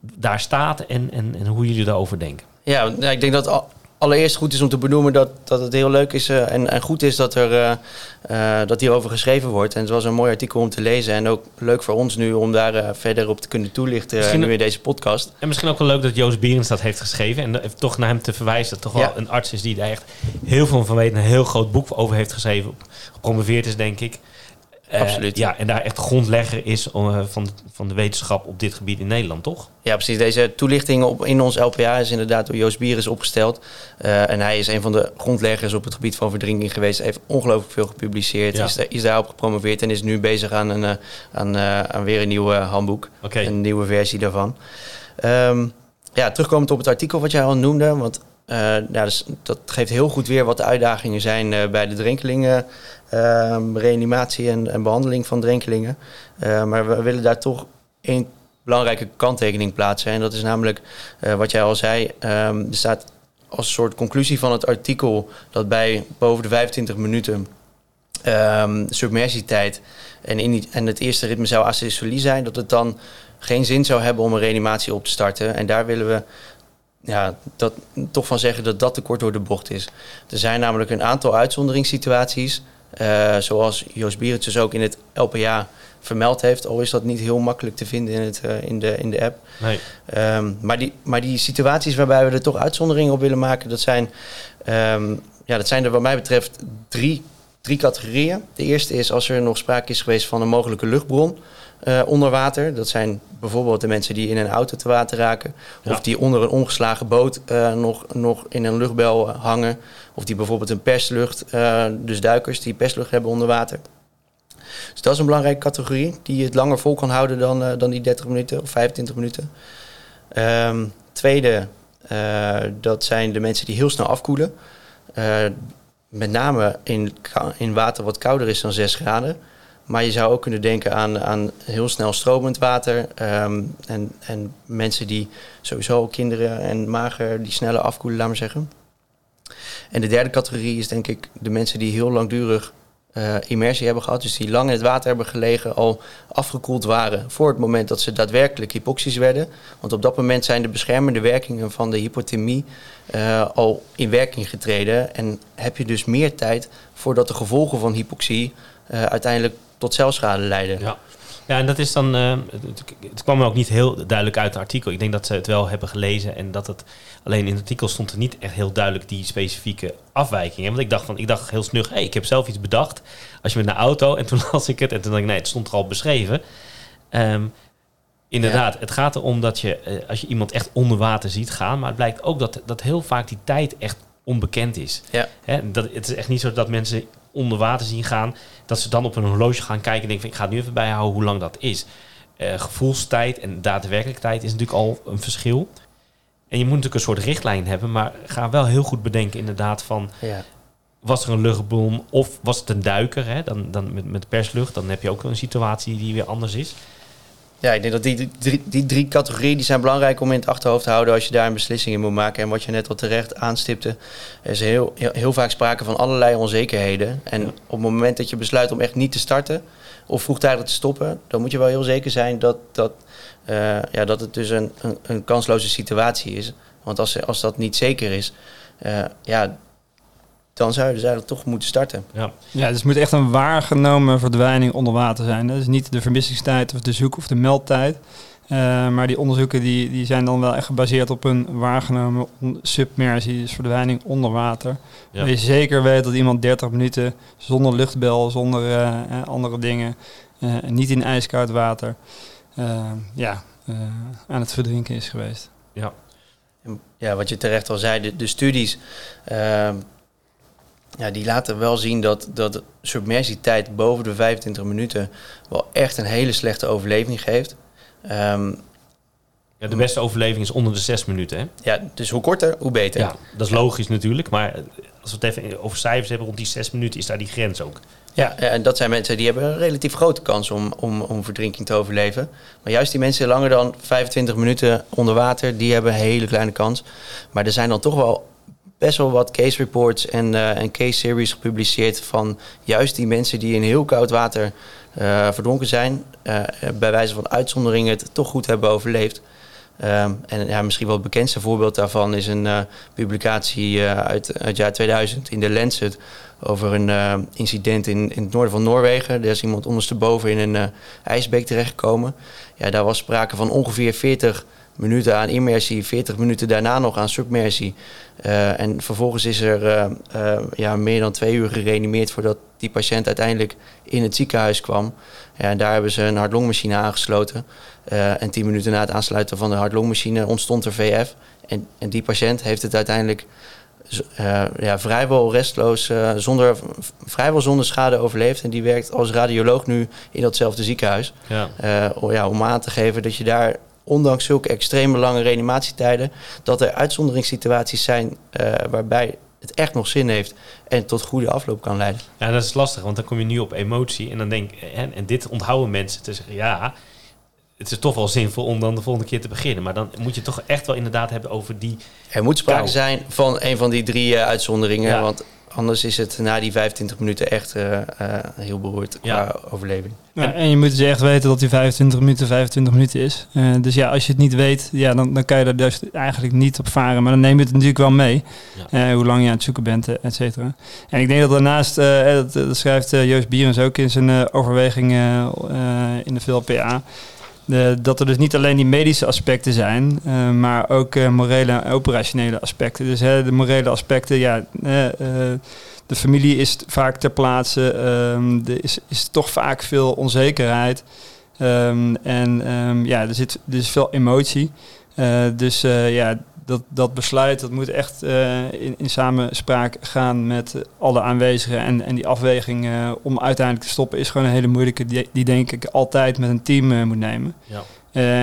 daar staat en, en, en hoe jullie daarover denken? Ja, nou, ik denk dat allereerst goed is om te benoemen dat, dat het heel leuk is eh, en, en goed is dat, er, eh, eh, dat hierover geschreven wordt. En het was een mooi artikel om te lezen en ook leuk voor ons nu om daar verder op te kunnen toelichten, Misschien- nu in deze podcast. En misschien ook wel leuk dat Joost Bierens dat heeft geschreven. En toch naar hem te verwijzen. Dat toch wel Ja. een arts is die daar echt heel veel van weet. En een heel groot boek over heeft geschreven. Gepromoveerd is, denk ik. Eh, Absoluut. Ja, en daar echt grondlegger is eh, van, van de wetenschap op dit gebied in Nederland, toch? Ja, precies. Deze toelichting op, in ons LPA is inderdaad door Joost Bieris opgesteld. Eh, en hij is een van de grondleggers op het gebied van verdrinking geweest. Hij heeft ongelooflijk veel gepubliceerd, Ja. is, daar- is daarop gepromoveerd en is nu bezig aan, een, aan, aan weer een nieuw handboek. Een nieuwe versie daarvan. Ehm, ja, terugkomend op het artikel wat jij al noemde, want ja, dus dat geeft heel goed weer wat de uitdagingen zijn eh, bij de drenkelingen, ehm, reanimatie en, en behandeling van drenkelingen. Eh, maar we willen daar toch één belangrijke kanttekening plaatsen. En dat is namelijk wat jij al zei. ehm, er staat als soort conclusie van het artikel dat bij boven de 25 minuten ehm, submersietijd en, in en het eerste ritme zou asystolie zijn, dat het dan geen zin zou hebben om een reanimatie op te starten. En daar willen we ja, dat, toch van zeggen dat dat te kort door de bocht is. Er zijn namelijk een aantal uitzonderingssituaties, eh, zoals Joost Bierens dus ook in het LPA vermeld heeft, al is dat niet heel makkelijk te vinden in, het, eh, in, de, in de app. Nee. Ehm, maar, die, maar die situaties waarbij we er toch uitzonderingen op willen maken, dat zijn, ehm, ja, dat zijn er wat mij betreft drie, drie categorieën. De eerste is als er nog sprake is geweest van een mogelijke luchtbron eh, onder water. Dat zijn bijvoorbeeld de mensen die in een auto te water raken. Ja. Of die onder een omgeslagen boot eh, nog, nog in een luchtbel eh, hangen. Of die bijvoorbeeld een perslucht, dus duikers die perslucht hebben onder water. Dus dat is een belangrijke categorie die het langer vol kan houden dan, dan die 30 minuten of 25 minuten. Ehm, tweede, dat zijn de mensen die heel snel afkoelen. Met name in, in water wat kouder is dan 6 graden. Maar je zou ook kunnen denken aan, aan heel snel stromend water. ehm, en, en mensen die sowieso kinderen en mager die sneller afkoelen, laat maar zeggen. En de derde categorie is denk ik de mensen die heel langdurig eh, immersie hebben gehad. Dus die lang in het water hebben gelegen, al afgekoeld waren voor het moment dat ze daadwerkelijk hypoxisch werden. Want op dat moment zijn de beschermende werkingen van de hypothermie eh, al in werking getreden. En heb je dus meer tijd voordat de gevolgen van hypoxie eh, uiteindelijk tot celschade leiden. Ja. Ja, en dat is dan. eh, het, het kwam ook niet heel duidelijk uit het artikel. Ik denk dat ze het wel hebben gelezen en dat het. Alleen in het artikel stond er niet echt heel duidelijk die specifieke afwijkingen. Want ik dacht van, ik dacht heel snug, hey, ik heb zelf iets bedacht. Als je met een auto en toen las ik het en toen dacht ik, nee, het stond er al beschreven. Ehm, inderdaad, het gaat erom dat je, eh, als je iemand echt onder water ziet gaan, maar het blijkt ook dat, dat heel vaak die tijd echt onbekend is. Ja. Hè, dat, het is echt niet zo dat mensen onder water zien gaan, dat ze dan op een horloge gaan kijken en denken van, ik ga het nu even bijhouden hoe lang dat is. Eh, gevoelstijd en daadwerkelijk tijd is natuurlijk al een verschil. En je moet natuurlijk een soort richtlijn hebben, maar ga wel heel goed bedenken inderdaad van, Ja. was er een luchtbom of was het een duiker, hè? Dan, dan met, met perslucht, dan heb je ook een situatie die weer anders is. Ja, ik denk dat die drie, die drie categorieën die zijn belangrijk om in het achterhoofd te houden als je daar een beslissing in moet maken. En wat je net al terecht aanstipte, er is heel, heel, heel vaak sprake van allerlei onzekerheden. En Ja. op het moment dat je besluit om echt niet te starten of vroegtijdig te stoppen, dan moet je wel heel zeker zijn dat, dat, eh, ja, dat het dus een, een, een kansloze situatie is. Want als, als dat niet zeker is, eh, ja, dan zou je dus eigenlijk toch moeten starten. Ja, Ja, dus het moet echt een waargenomen verdwijning onder water zijn. hè. Dus niet de vermissingstijd of de zoek- of de meldtijd. Eh, maar die onderzoeken die, die zijn dan wel echt gebaseerd op een waargenomen submersie, dus verdwijning onder water. Ja. Waar je zeker weet dat iemand 30 minuten zonder luchtbel, zonder eh, eh, andere dingen, eh, niet in ijskoud water, ja, eh, aan het verdrinken is geweest. ja. Ja, wat je terecht al zei, de, de studies ehm, ja, die laten wel zien dat, dat submersietijd boven de 25 minuten wel echt een hele slechte overleving geeft. Ehm, ja, de beste overleving is onder de zes minuten. Hè? ja, dus hoe korter, hoe beter. Ja, dat is logisch natuurlijk, maar als we het even over cijfers hebben, rond die zes minuten is daar die grens ook. Ja, en dat zijn mensen die hebben een relatief grote kans om, om, om verdrinking te overleven. Maar juist die mensen langer dan 25 minuten onder water, die hebben een hele kleine kans. Maar er zijn dan toch wel best wel wat case reports en, eh, en case series gepubliceerd van juist die mensen die in heel koud water eh, verdronken zijn, eh, bij wijze van uitzondering het toch goed hebben overleefd. Ehm, en ja, misschien wel het bekendste voorbeeld daarvan is een publicatie uit, het jaar 2000 in de Lancet over een incident in, in het noorden van Noorwegen. Er is iemand ondersteboven in een ijsbeek terechtgekomen. Ja, daar was sprake van ongeveer 40 minuten aan immersie, 40 minuten daarna nog aan submersie. Eh, en vervolgens is er eh, eh, ja, meer dan twee uur gereanimeerd voordat die patiënt uiteindelijk in het ziekenhuis kwam. Ja, en daar hebben ze een hartlongmachine aangesloten. En tien minuten na het aansluiten van de hartlongmachine ontstond er VF. En, en die patiënt heeft het uiteindelijk ja, vrijwel restloos, zonder, vrijwel zonder schade overleefd. En die werkt als radioloog nu in datzelfde ziekenhuis. Ja. Ja, om aan te geven dat je daar ondanks zulke extreme lange reanimatietijden, dat er uitzonderingssituaties zijn eh, waarbij het echt nog zin heeft en tot goede afloop kan leiden. Ja, dat is lastig, want dan kom je nu op emotie en dan denk en, en dit onthouden mensen te zeggen, ja, het is toch wel zinvol om dan de volgende keer te beginnen. Maar dan moet je toch echt wel inderdaad hebben over die... Er moet sprake Kou. zijn van een van die drie eh, uitzonderingen, Ja. want anders is het na die 25 minuten echt eh, eh, heel beroerd Ja. qua overleving. Ja, en je moet dus echt weten dat die 25 minuten 25 minuten is. Eh, dus ja, als je het niet weet, ja, dan, dan kan je er dus eigenlijk niet op varen. Maar dan neem je het natuurlijk wel mee. eh, hoe lang je aan het zoeken bent, et cetera. En ik denk dat daarnaast, eh, dat, dat schrijft eh, Joost Bierens ook in zijn eh, overweging in de VLPA. De, dat er dus niet alleen die medische aspecten zijn, eh, maar ook eh, morele en operationele aspecten. Dus hè, de morele aspecten, ja, eh, eh, de familie is vaak ter plaatse. ehm, er is, is toch vaak veel onzekerheid. Ehm, en ehm, ja, er zit is veel emotie. Eh, dus eh, ja, dat, dat besluit dat moet echt eh, in, in samenspraak gaan met alle aanwezigen. En, en die afweging eh, om uiteindelijk te stoppen is gewoon een hele moeilijke, die, die denk ik altijd met een team eh, moet nemen. Ja.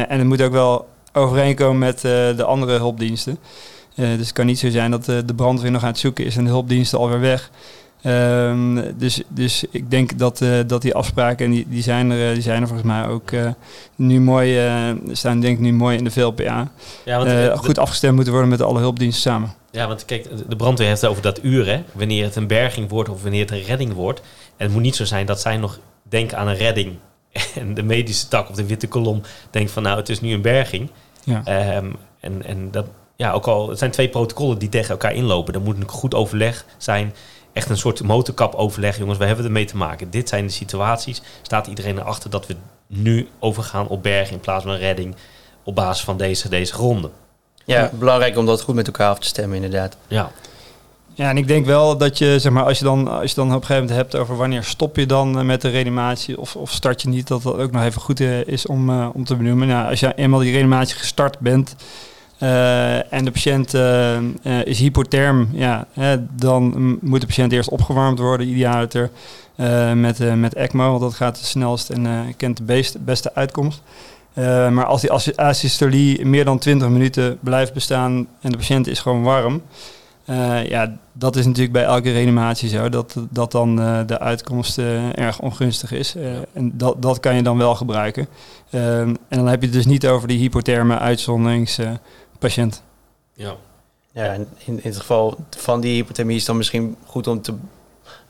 En het moet ook wel overeenkomen met de andere hulpdiensten. Dus het kan niet zo zijn dat de brandweer nog aan het zoeken is en de hulpdiensten alweer weg. Ehm, dus, dus ik denk dat, eh, dat die afspraken, en die, die, zijn er, eh, die zijn er volgens mij ook eh, nu mooi, staan denk ik nu mooi in de VLPA. Ja, want, goed afgestemd moeten worden met alle hulpdiensten samen. Ja, want kijk, de brandweer heeft het over dat uur, hè. Wanneer het een berging wordt of wanneer het een redding wordt. En het moet niet zo zijn dat zij nog denken aan een redding. En de medische tak of de witte kolom denkt van nou, het is nu een berging. Ja. Ehm, en, en dat, ja, ook al, het zijn twee protocollen die tegen elkaar inlopen. Er moet een goed overleg zijn. Echt een soort motorkap overleg. Jongens, we hebben ermee te maken. Dit zijn de situaties. Staat iedereen erachter dat we nu overgaan op berging in plaats van redding. Op basis van deze, deze gronden. Ja, belangrijk om dat goed met elkaar af te stemmen inderdaad. Ja, Ja, en ik denk wel dat je, zeg maar, als je dan, als je dan op een gegeven moment hebt over wanneer stop je dan eh, met de reanimatie of, of start je niet, dat dat ook nog even goed eh, is om, eh, om te benoemen. Nou, als je eenmaal die reanimatie gestart bent eh, en de patiënt eh, eh, is hypotherm, ja, hè, dan moet de patiënt eerst opgewarmd worden, idealiter met, met ECMO, want dat gaat het snelst en kent de beste, beste uitkomst. Maar als die as- asystolie meer dan 20 minuten blijft bestaan en de patiënt is gewoon warm, ja, dat is natuurlijk bij elke reanimatie zo, dat, dat dan de uitkomst erg ongunstig is. En dat, dat kan je dan wel gebruiken. En dan heb je het dus niet over die hypotherme uitzonderingspatiënt. ja. Ja, in, in het geval van die hypothermie is dan misschien goed om, te,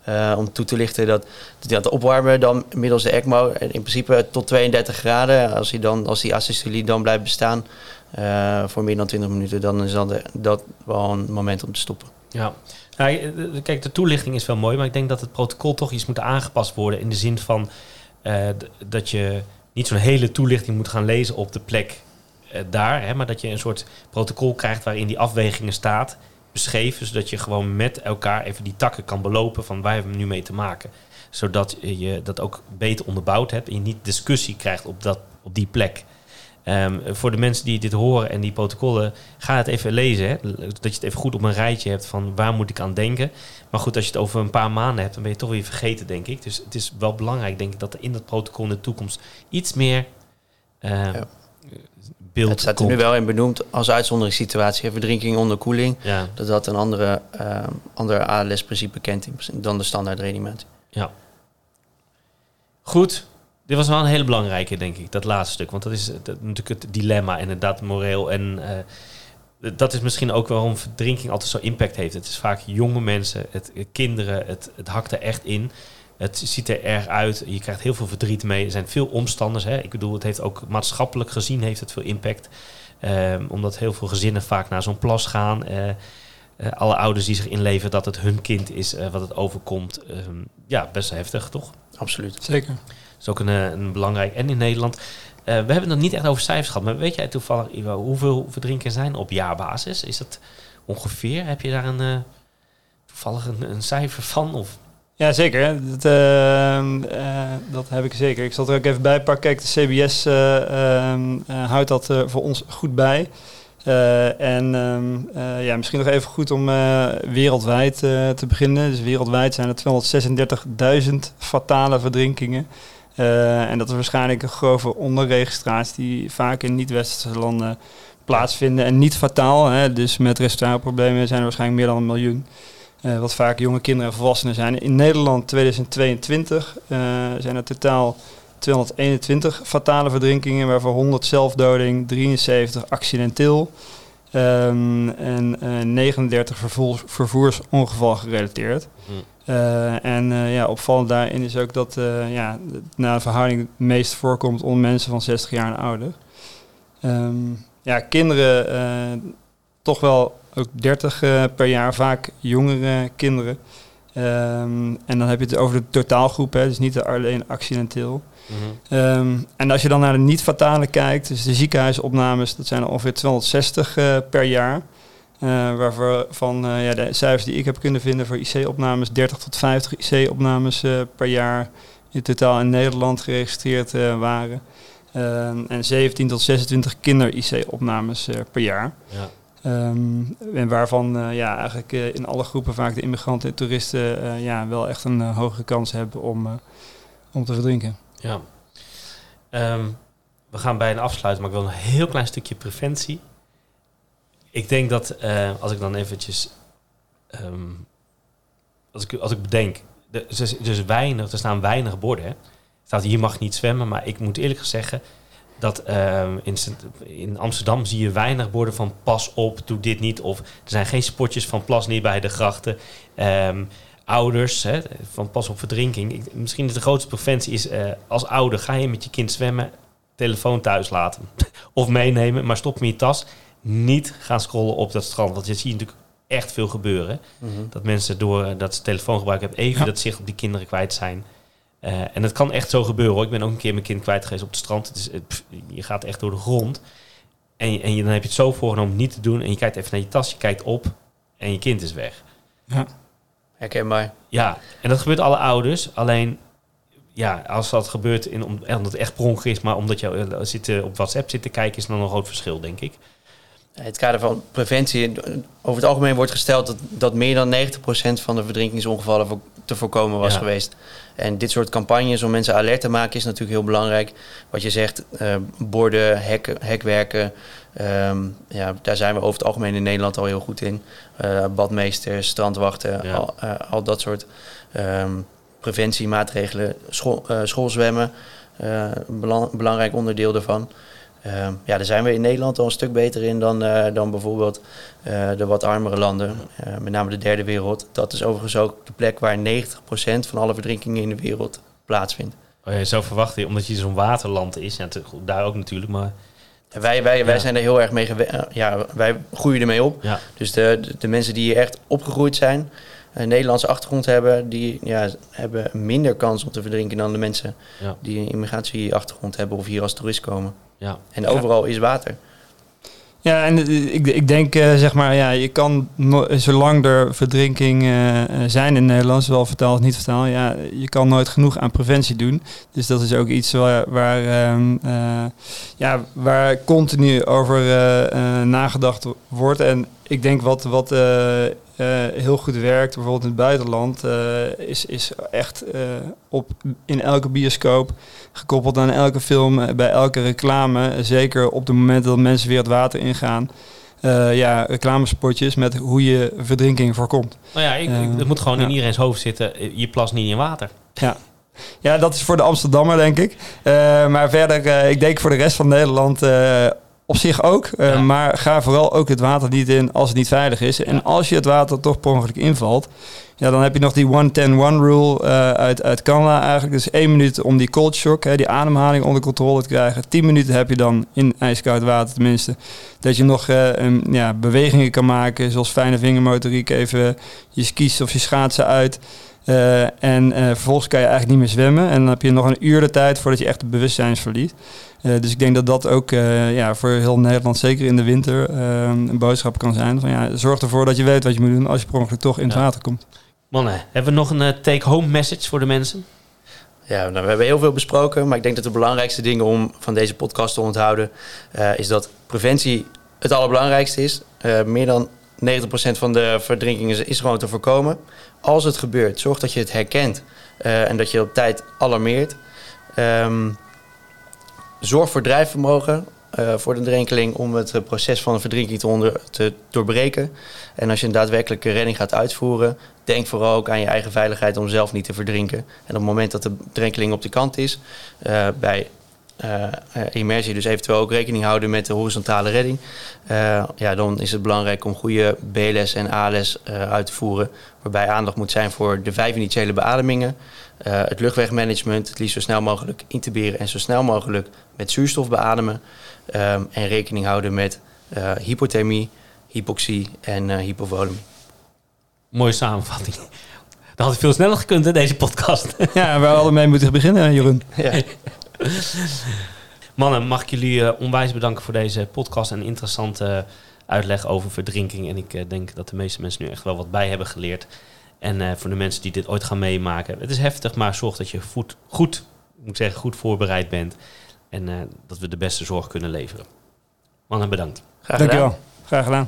eh, om toe te lichten dat, dat opwarmen dan middels de ECMO en in principe tot 32 graden. Als, die dan, als die asystolie dan blijft bestaan eh, voor meer dan 20 minuten, dan is dat, de- dat wel een moment om te stoppen. Ja, nou, kijk, de toelichting is wel mooi, maar ik denk dat het protocol toch iets moet aangepast worden in de zin van eh, dat je niet zo'n hele toelichting moet gaan lezen op de plek daar, hè, maar dat je een soort protocol krijgt waarin die afwegingen staat, beschreven, zodat je gewoon met elkaar even die takken kan belopen van waar hebben we nu mee te maken. Zodat je dat ook beter onderbouwd hebt en je niet discussie krijgt op, dat, op die plek. Ehm, voor de mensen die dit horen en die protocollen, ga het even lezen. Hè? Dat je het even goed op een rijtje hebt van waar moet ik aan denken. Maar goed, als je het over een paar maanden hebt, dan ben je toch weer vergeten, denk ik. Dus het is wel belangrijk, denk ik, dat er in dat protocol in de toekomst iets meer eh, Ja. Beeld Het staat er komt. nu wel in benoemd als uitzonderingssituatie, verdrinking onder koeling, Ja, dat dat een andere, eh andere ALS-principe kent dan de standaard reanimatie. ja. Goed. Dit was wel een hele belangrijke, denk ik, dat laatste stuk. Want dat is dat, natuurlijk het dilemma, inderdaad, moreel. En eh, dat is misschien ook waarom verdrinking altijd zo impact heeft. Het is vaak jonge mensen, het, kinderen, het, het hakt er echt in. Het ziet er erg uit. Je krijgt heel veel verdriet mee. Er zijn veel omstanders. Hè. Ik bedoel, het heeft ook maatschappelijk gezien heeft het veel impact. Ehm, omdat heel veel gezinnen vaak naar zo'n plas gaan. Eh, eh, alle ouders die zich inleven dat het hun kind is eh, wat het overkomt. Ehm, ja, best heftig, toch? Absoluut. Zeker. Dat is ook een, een belangrijk. En in Nederland, eh, we hebben het nog niet echt over cijfers gehad. Maar weet jij toevallig, Ivo, hoeveel verdrinkers zijn op jaarbasis? Is dat ongeveer? Heb je daar een, toevallig een, een cijfer van? Of? Ja, zeker. Dat, ehm, eh, dat heb ik zeker. Ik zal er ook even bij pakken. De CBS eh, ehm, eh, houdt dat voor ons goed bij. En ehm, eh, ja, misschien nog even goed om wereldwijd te beginnen. Dus wereldwijd zijn er 236.000 fatale verdrinkingen. En dat is waarschijnlijk een grove onderregistratie die vaak in niet-westerse landen plaatsvinden. En niet fataal, hè, dus met respiratorproblemen zijn er waarschijnlijk meer dan een miljoen. Eh, wat vaak jonge kinderen en volwassenen zijn. In Nederland 2022 eh, zijn er totaal 221 fatale verdrinkingen, waarvan 100 zelfdoding, 73 accidenteel ehm, en eh, 39 vervoers, vervoersongeval gerelateerd. Hm. Eh, en eh, ja, opvallend daarin is ook dat eh, ja, na een verhouding het meest voorkomt onder mensen van 60 jaar en ouder. Ehm, ja, kinderen eh, toch wel ook 30 eh, per jaar, vaak jongere kinderen. Ehm, en dan heb je het over de totaalgroep, hè, dus niet alleen accidenteel. Mhm. Ehm, en als je dan naar de niet-fatale kijkt, dus de ziekenhuisopnames, dat zijn er ongeveer 260 eh, per jaar. Eh waarvan eh, ja, de cijfers die ik heb kunnen vinden voor IC-opnames 30 tot 50 IC-opnames per jaar in totaal in Nederland geregistreerd waren. Ehm, en 17 tot 26 kinder-IC-opnames per jaar. Ja. Ehm, en waarvan eh, ja, eigenlijk eh, in alle groepen vaak de immigranten en toeristen eh, ja, wel echt een hogere kans hebben om, om te verdrinken. Ja. Ehm, we gaan bijna afsluiten, maar ik wil een heel klein stukje preventie. Ik denk dat als ik dan eventjes, ehm, als, ik, als ik bedenk, er dus, weinig, er staan weinig borden. Hè. Staat hier mag niet zwemmen, maar ik moet eerlijk zeggen dat ehm, in, in Amsterdam zie je weinig borden van pas op, doe dit niet. Of er zijn geen spotjes van plas niet bij de grachten. Ehm, ouders, hè, van pas op verdrinking. Ik, misschien is de grootste preventie is eh, als ouder ga je met je kind zwemmen, telefoon thuis laten. of meenemen, maar stop hem in je tas. Niet gaan scrollen op dat strand. Want je ziet natuurlijk echt veel gebeuren. Dat mensen door eh, dat ze telefoon gebruiken hebben even Ja. dat zicht op die kinderen kwijt zijn. Eh, en dat kan echt zo gebeuren. Hoor. Ik ben ook een keer mijn kind kwijt geweest op het strand. Het is, het- pff, je gaat echt door de grond. En, je- en je, dan heb je het zo voorgenomen om niet te doen. En je kijkt even naar je tas, je kijkt op en je kind is weg. Herkenbaar. Ja, en dat gebeurt alle ouders. Alleen, ja, als dat gebeurt in, om, omdat het echt pronk is, maar omdat je eh, zit, eh, op WhatsApp zit te kijken, is dan een groot verschil, denk ik. Het kader van preventie, over het algemeen wordt gesteld dat, dat meer dan 90% van de verdrinkingsongevallen te voorkomen was Ja. geweest. En dit soort campagnes om mensen alert te maken is natuurlijk heel belangrijk. Wat je zegt, eh, borden, hekken, hekwerken, ehm, ja, daar zijn we over het algemeen in Nederland al heel goed in. Eh, badmeesters, strandwachten, Ja. al, eh, al dat soort ehm, preventiemaatregelen. School, schoolzwemmen, belang- belangrijk onderdeel daarvan. Ehm, ja, daar zijn we in Nederland al een stuk beter in dan, eh, dan bijvoorbeeld eh, de wat armere landen. Eh, met name de derde wereld. Dat is overigens ook de plek waar 90% van alle verdrinkingen in de wereld plaatsvindt. Oh, ja, zo verwacht je, omdat je zo'n waterland is. Ja, daar ook natuurlijk, maar wij, wij, wij Ja. zijn er heel erg mee Ja, wij groeien ermee op. ja. Dus de, de, de mensen die hier echt opgegroeid zijn, een Nederlandse achtergrond hebben, die ja, hebben minder kans om te verdrinken dan de mensen die een immigratieachtergrond hebben of hier als toerist komen. Ja. En Ja. overal is water. Ja, en eh, ik, ik denk, eh, zeg maar, ja, je kan, no- zolang er verdrinking eh, zijn in Nederland, zowel vertaald als niet vertaald, ja, je kan nooit genoeg aan preventie doen. Dus dat is ook iets waar, waar, ehm, eh, ja, waar continu over nagedacht wordt. En ik denk wat, wat eh, heel goed werkt, bijvoorbeeld in het buitenland, eh, is, is echt eh, op, in elke bioscoop gekoppeld aan elke film, bij elke reclame. Zeker op de momenten dat mensen weer het water ingaan. ja, reclamespotjes met hoe je verdrinking voorkomt. Nou ja, ik, het moet gewoon in ja. iedereen's hoofd zitten. Je plas niet in water. Ja, dat is voor de Amsterdammer, denk ik. Maar verder, ik denk voor de rest van Nederland op zich ook. Eh, Ja. Maar ga vooral ook het water niet in als het niet veilig is. En als je het water toch per ongeluk invalt... Ja, dan heb je nog die 1-10-1 rule eh, uit, uit Canada eigenlijk. Dus één minuut om die cold shock, hè, die ademhaling onder controle te krijgen. 10 minuten heb je dan in ijskoud water tenminste. Dat je nog een, ja, bewegingen kan maken, zoals fijne vingermotoriek. Even je skis of je schaatsen uit. Eh, en eh, vervolgens kan je eigenlijk niet meer zwemmen. En dan heb je nog een uur de tijd voordat je echt het bewustzijn verliest. Eh, dus ik denk dat dat ook eh, ja, voor heel Nederland, zeker in de winter, een boodschap kan zijn. Van, ja, zorg ervoor dat je weet wat je moet doen als je per ongeluk toch in het Ja. water komt. Mannen, hebben we nog een eh, take-home message voor de mensen? Ja, nou, we hebben heel veel besproken, maar ik denk dat de belangrijkste dingen om van deze podcast te onthouden eh, is dat preventie het allerbelangrijkste is. Eh, meer dan 90% van de verdrinkingen is, is gewoon te voorkomen. Als het gebeurt, zorg dat je het herkent eh, en dat je op tijd alarmeert. Ehm, zorg voor drijfvermogen eh, voor de drenkeling om het eh, proces van een verdrinking te, onder, te doorbreken. En als je een daadwerkelijke redding gaat uitvoeren, denk vooral ook aan je eigen veiligheid om zelf niet te verdrinken. En op het moment dat de drenkeling op de kant is, bij immersie dus eventueel ook rekening houden met de horizontale redding. Eh, ja, dan is het belangrijk om goede BLS en ALS eh, uit te voeren. Waarbij aandacht moet zijn voor de vijf initiële beademingen. eh, het luchtwegmanagement, het liefst zo snel mogelijk intuberen en zo snel mogelijk met zuurstof beademen. Ehm, en rekening houden met eh, hypothermie, hypoxie en eh, hypovolemie. Mooie samenvatting. Dat had veel sneller gekund, hè, deze podcast. Ja, we hadden mee moeten beginnen, Jeroen. Ja. Mannen, mag ik jullie eh, onwijs bedanken voor deze podcast en interessante uitleg over verdrinking. En ik eh, denk dat de meeste mensen nu echt wel wat bij hebben geleerd. En eh, voor de mensen die dit ooit gaan meemaken, het is heftig, maar zorg dat je goed, goed, moet ik zeggen, goed voorbereid bent. En eh, dat we de beste zorg kunnen leveren. Mannen, bedankt. Graag gedaan. Dankjewel. Graag gedaan.